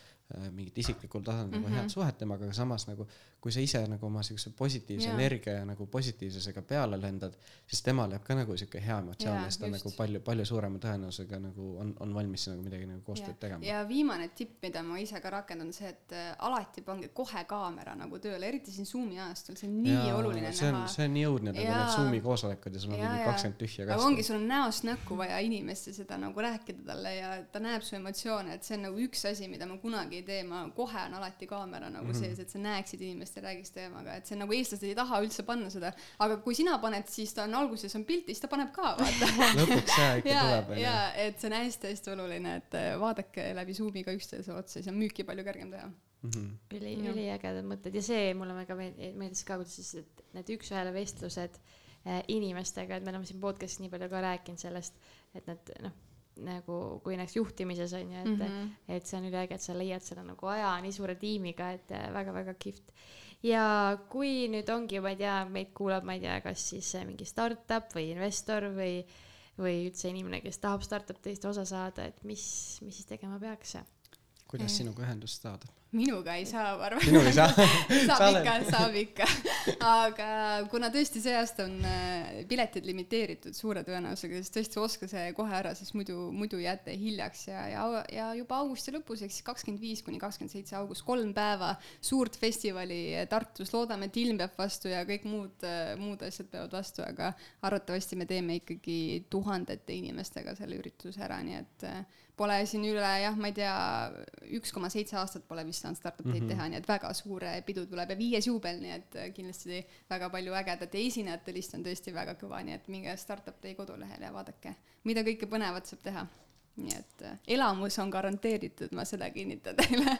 mingit isiklikul tasandil mm. -hmm. head suhet temaga, aga samas nagu kui sa ise nagu oma siukse positiivse yeah. energia ja nagu positiivsusega peale lendad, siis temal jääb ka nagu siuke hea emotsioon Jaa, ja siis ta on just. nagu palju, palju suurema tõenäosusega nagu on, on valmis nagu midagi nagu koostööd tegema. ja viimane tipp, mida ma ise ka rakendan, see, et äh, alati pange kohe kaamera nagu tööle, eriti siin Zoomi ajastul, see on nii oluline see on, näha. see on nii õudne, nagu need Zoomi koosolekud ja sul on mingi kakskümmend tühja aga kasti. ongi, sul on näost näkku vaja inimest ja seda nagu rääkida talle ja ta näeb su emotsioone, et see on nagu üks asi, mida ma kunagi ei tee, ma kohe on alati kaamera nagu mm. -hmm. sees, et sa näeksid inimest ja räägiks temaga, et see nagu eestlased ei taha üldse panna seda, aga kui sina paned, siis ta on alguses on pildis, ta paneb ka, vaata. lõpuks see ikka ja tuleb, ja et see on hästi-hästi oluline, et äh, vaadake läbi Zoomiga üksteisele otsa, siis on müüki palju kergem teha. Mhm. üli, Jah. üliägedad mõtted ja see mulle väga meeldis, ka, kuidas siis et need üks-ühele vestlused äh, inimestega, et me oleme siin podcast'is nii palju ka rääkinud sellest, et need noh, nagu kui näiteks juhtimises on ju, et mm. -hmm. et see on üliäge, et sa leiad selle nagu aja nii suure tiimiga, et äh, väga-väga kihvt. ja kui nüüd ongi, ma ei tea, meid kuulab, ma ei tea, kas siis äh, mingi startup või investor või või üldse inimene, kes tahab startup teist osa saada, et mis, mis siis tegema peaks? kuidas sinuga ühendust saada? Minuga ei saa, ma arvan. minuga ei saa. saab ikka, saab ikka. aga kuna tõesti see aasta on äh, piletid limiteeritud suure tõenäosusega, siis tõesti ostke see kohe ära, sest muidu, muidu jääte hiljaks ja, ja, ja juba augusti lõpus, ehk siis kakskümmend viis kuni kakskümmend seitse august, kolm päeva suurt festivali Tartus, loodame, et ilm peab vastu ja kõik muud, muud asjad peavad vastu, aga arvatavasti me teeme ikkagi tuhandete inimestega selle ürituse ära, nii et pole siin üle jah, ma ei tea, üks koma seitse aastat pole vist saanud startup day'd Mhm. teha, nii et väga suur pidu tuleb ja viies juubel, nii et äh, kindlasti väga palju ägedat ja esinejate list on tõesti väga kõva, nii et minge Startup Day kodulehele ja vaadake, mida kõike põnevat saab teha. nii et äh, elamus on garanteeritud, ma seda kinnitan teile.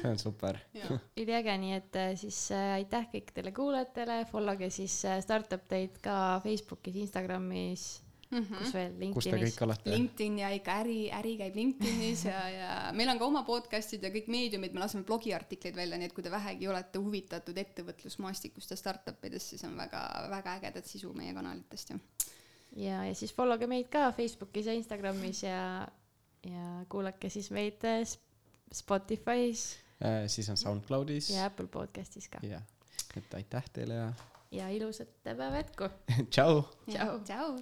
see on super. üliäge, nii et äh, siis äh, aitäh kõikidele kuulajatele, follow ge siis Startup Day'd ka Facebookis, Instagramis, kus veel, kus te LinkedInis kõik. olete? LinkedIn ja ikka äri, äri käib LinkedInis ja, ja meil on ka oma podcast'id ja kõik meediumid, me laseme blogiartikleid välja, nii et kui te vähegi olete huvitatud ettevõtlusmaastikust ja startup idest, siis on väga, väga ägedat sisu meie kanalitest ju. ja, ja siis follow ge meid ka Facebookis ja Instagramis ja, ja kuulake siis meid Sp- Spotify's Äh, siis on SoundCloudis. ja Apple podcastis ka. jah, et aitäh teile ja ja ilusat päeva jätku. Tšau. tšau.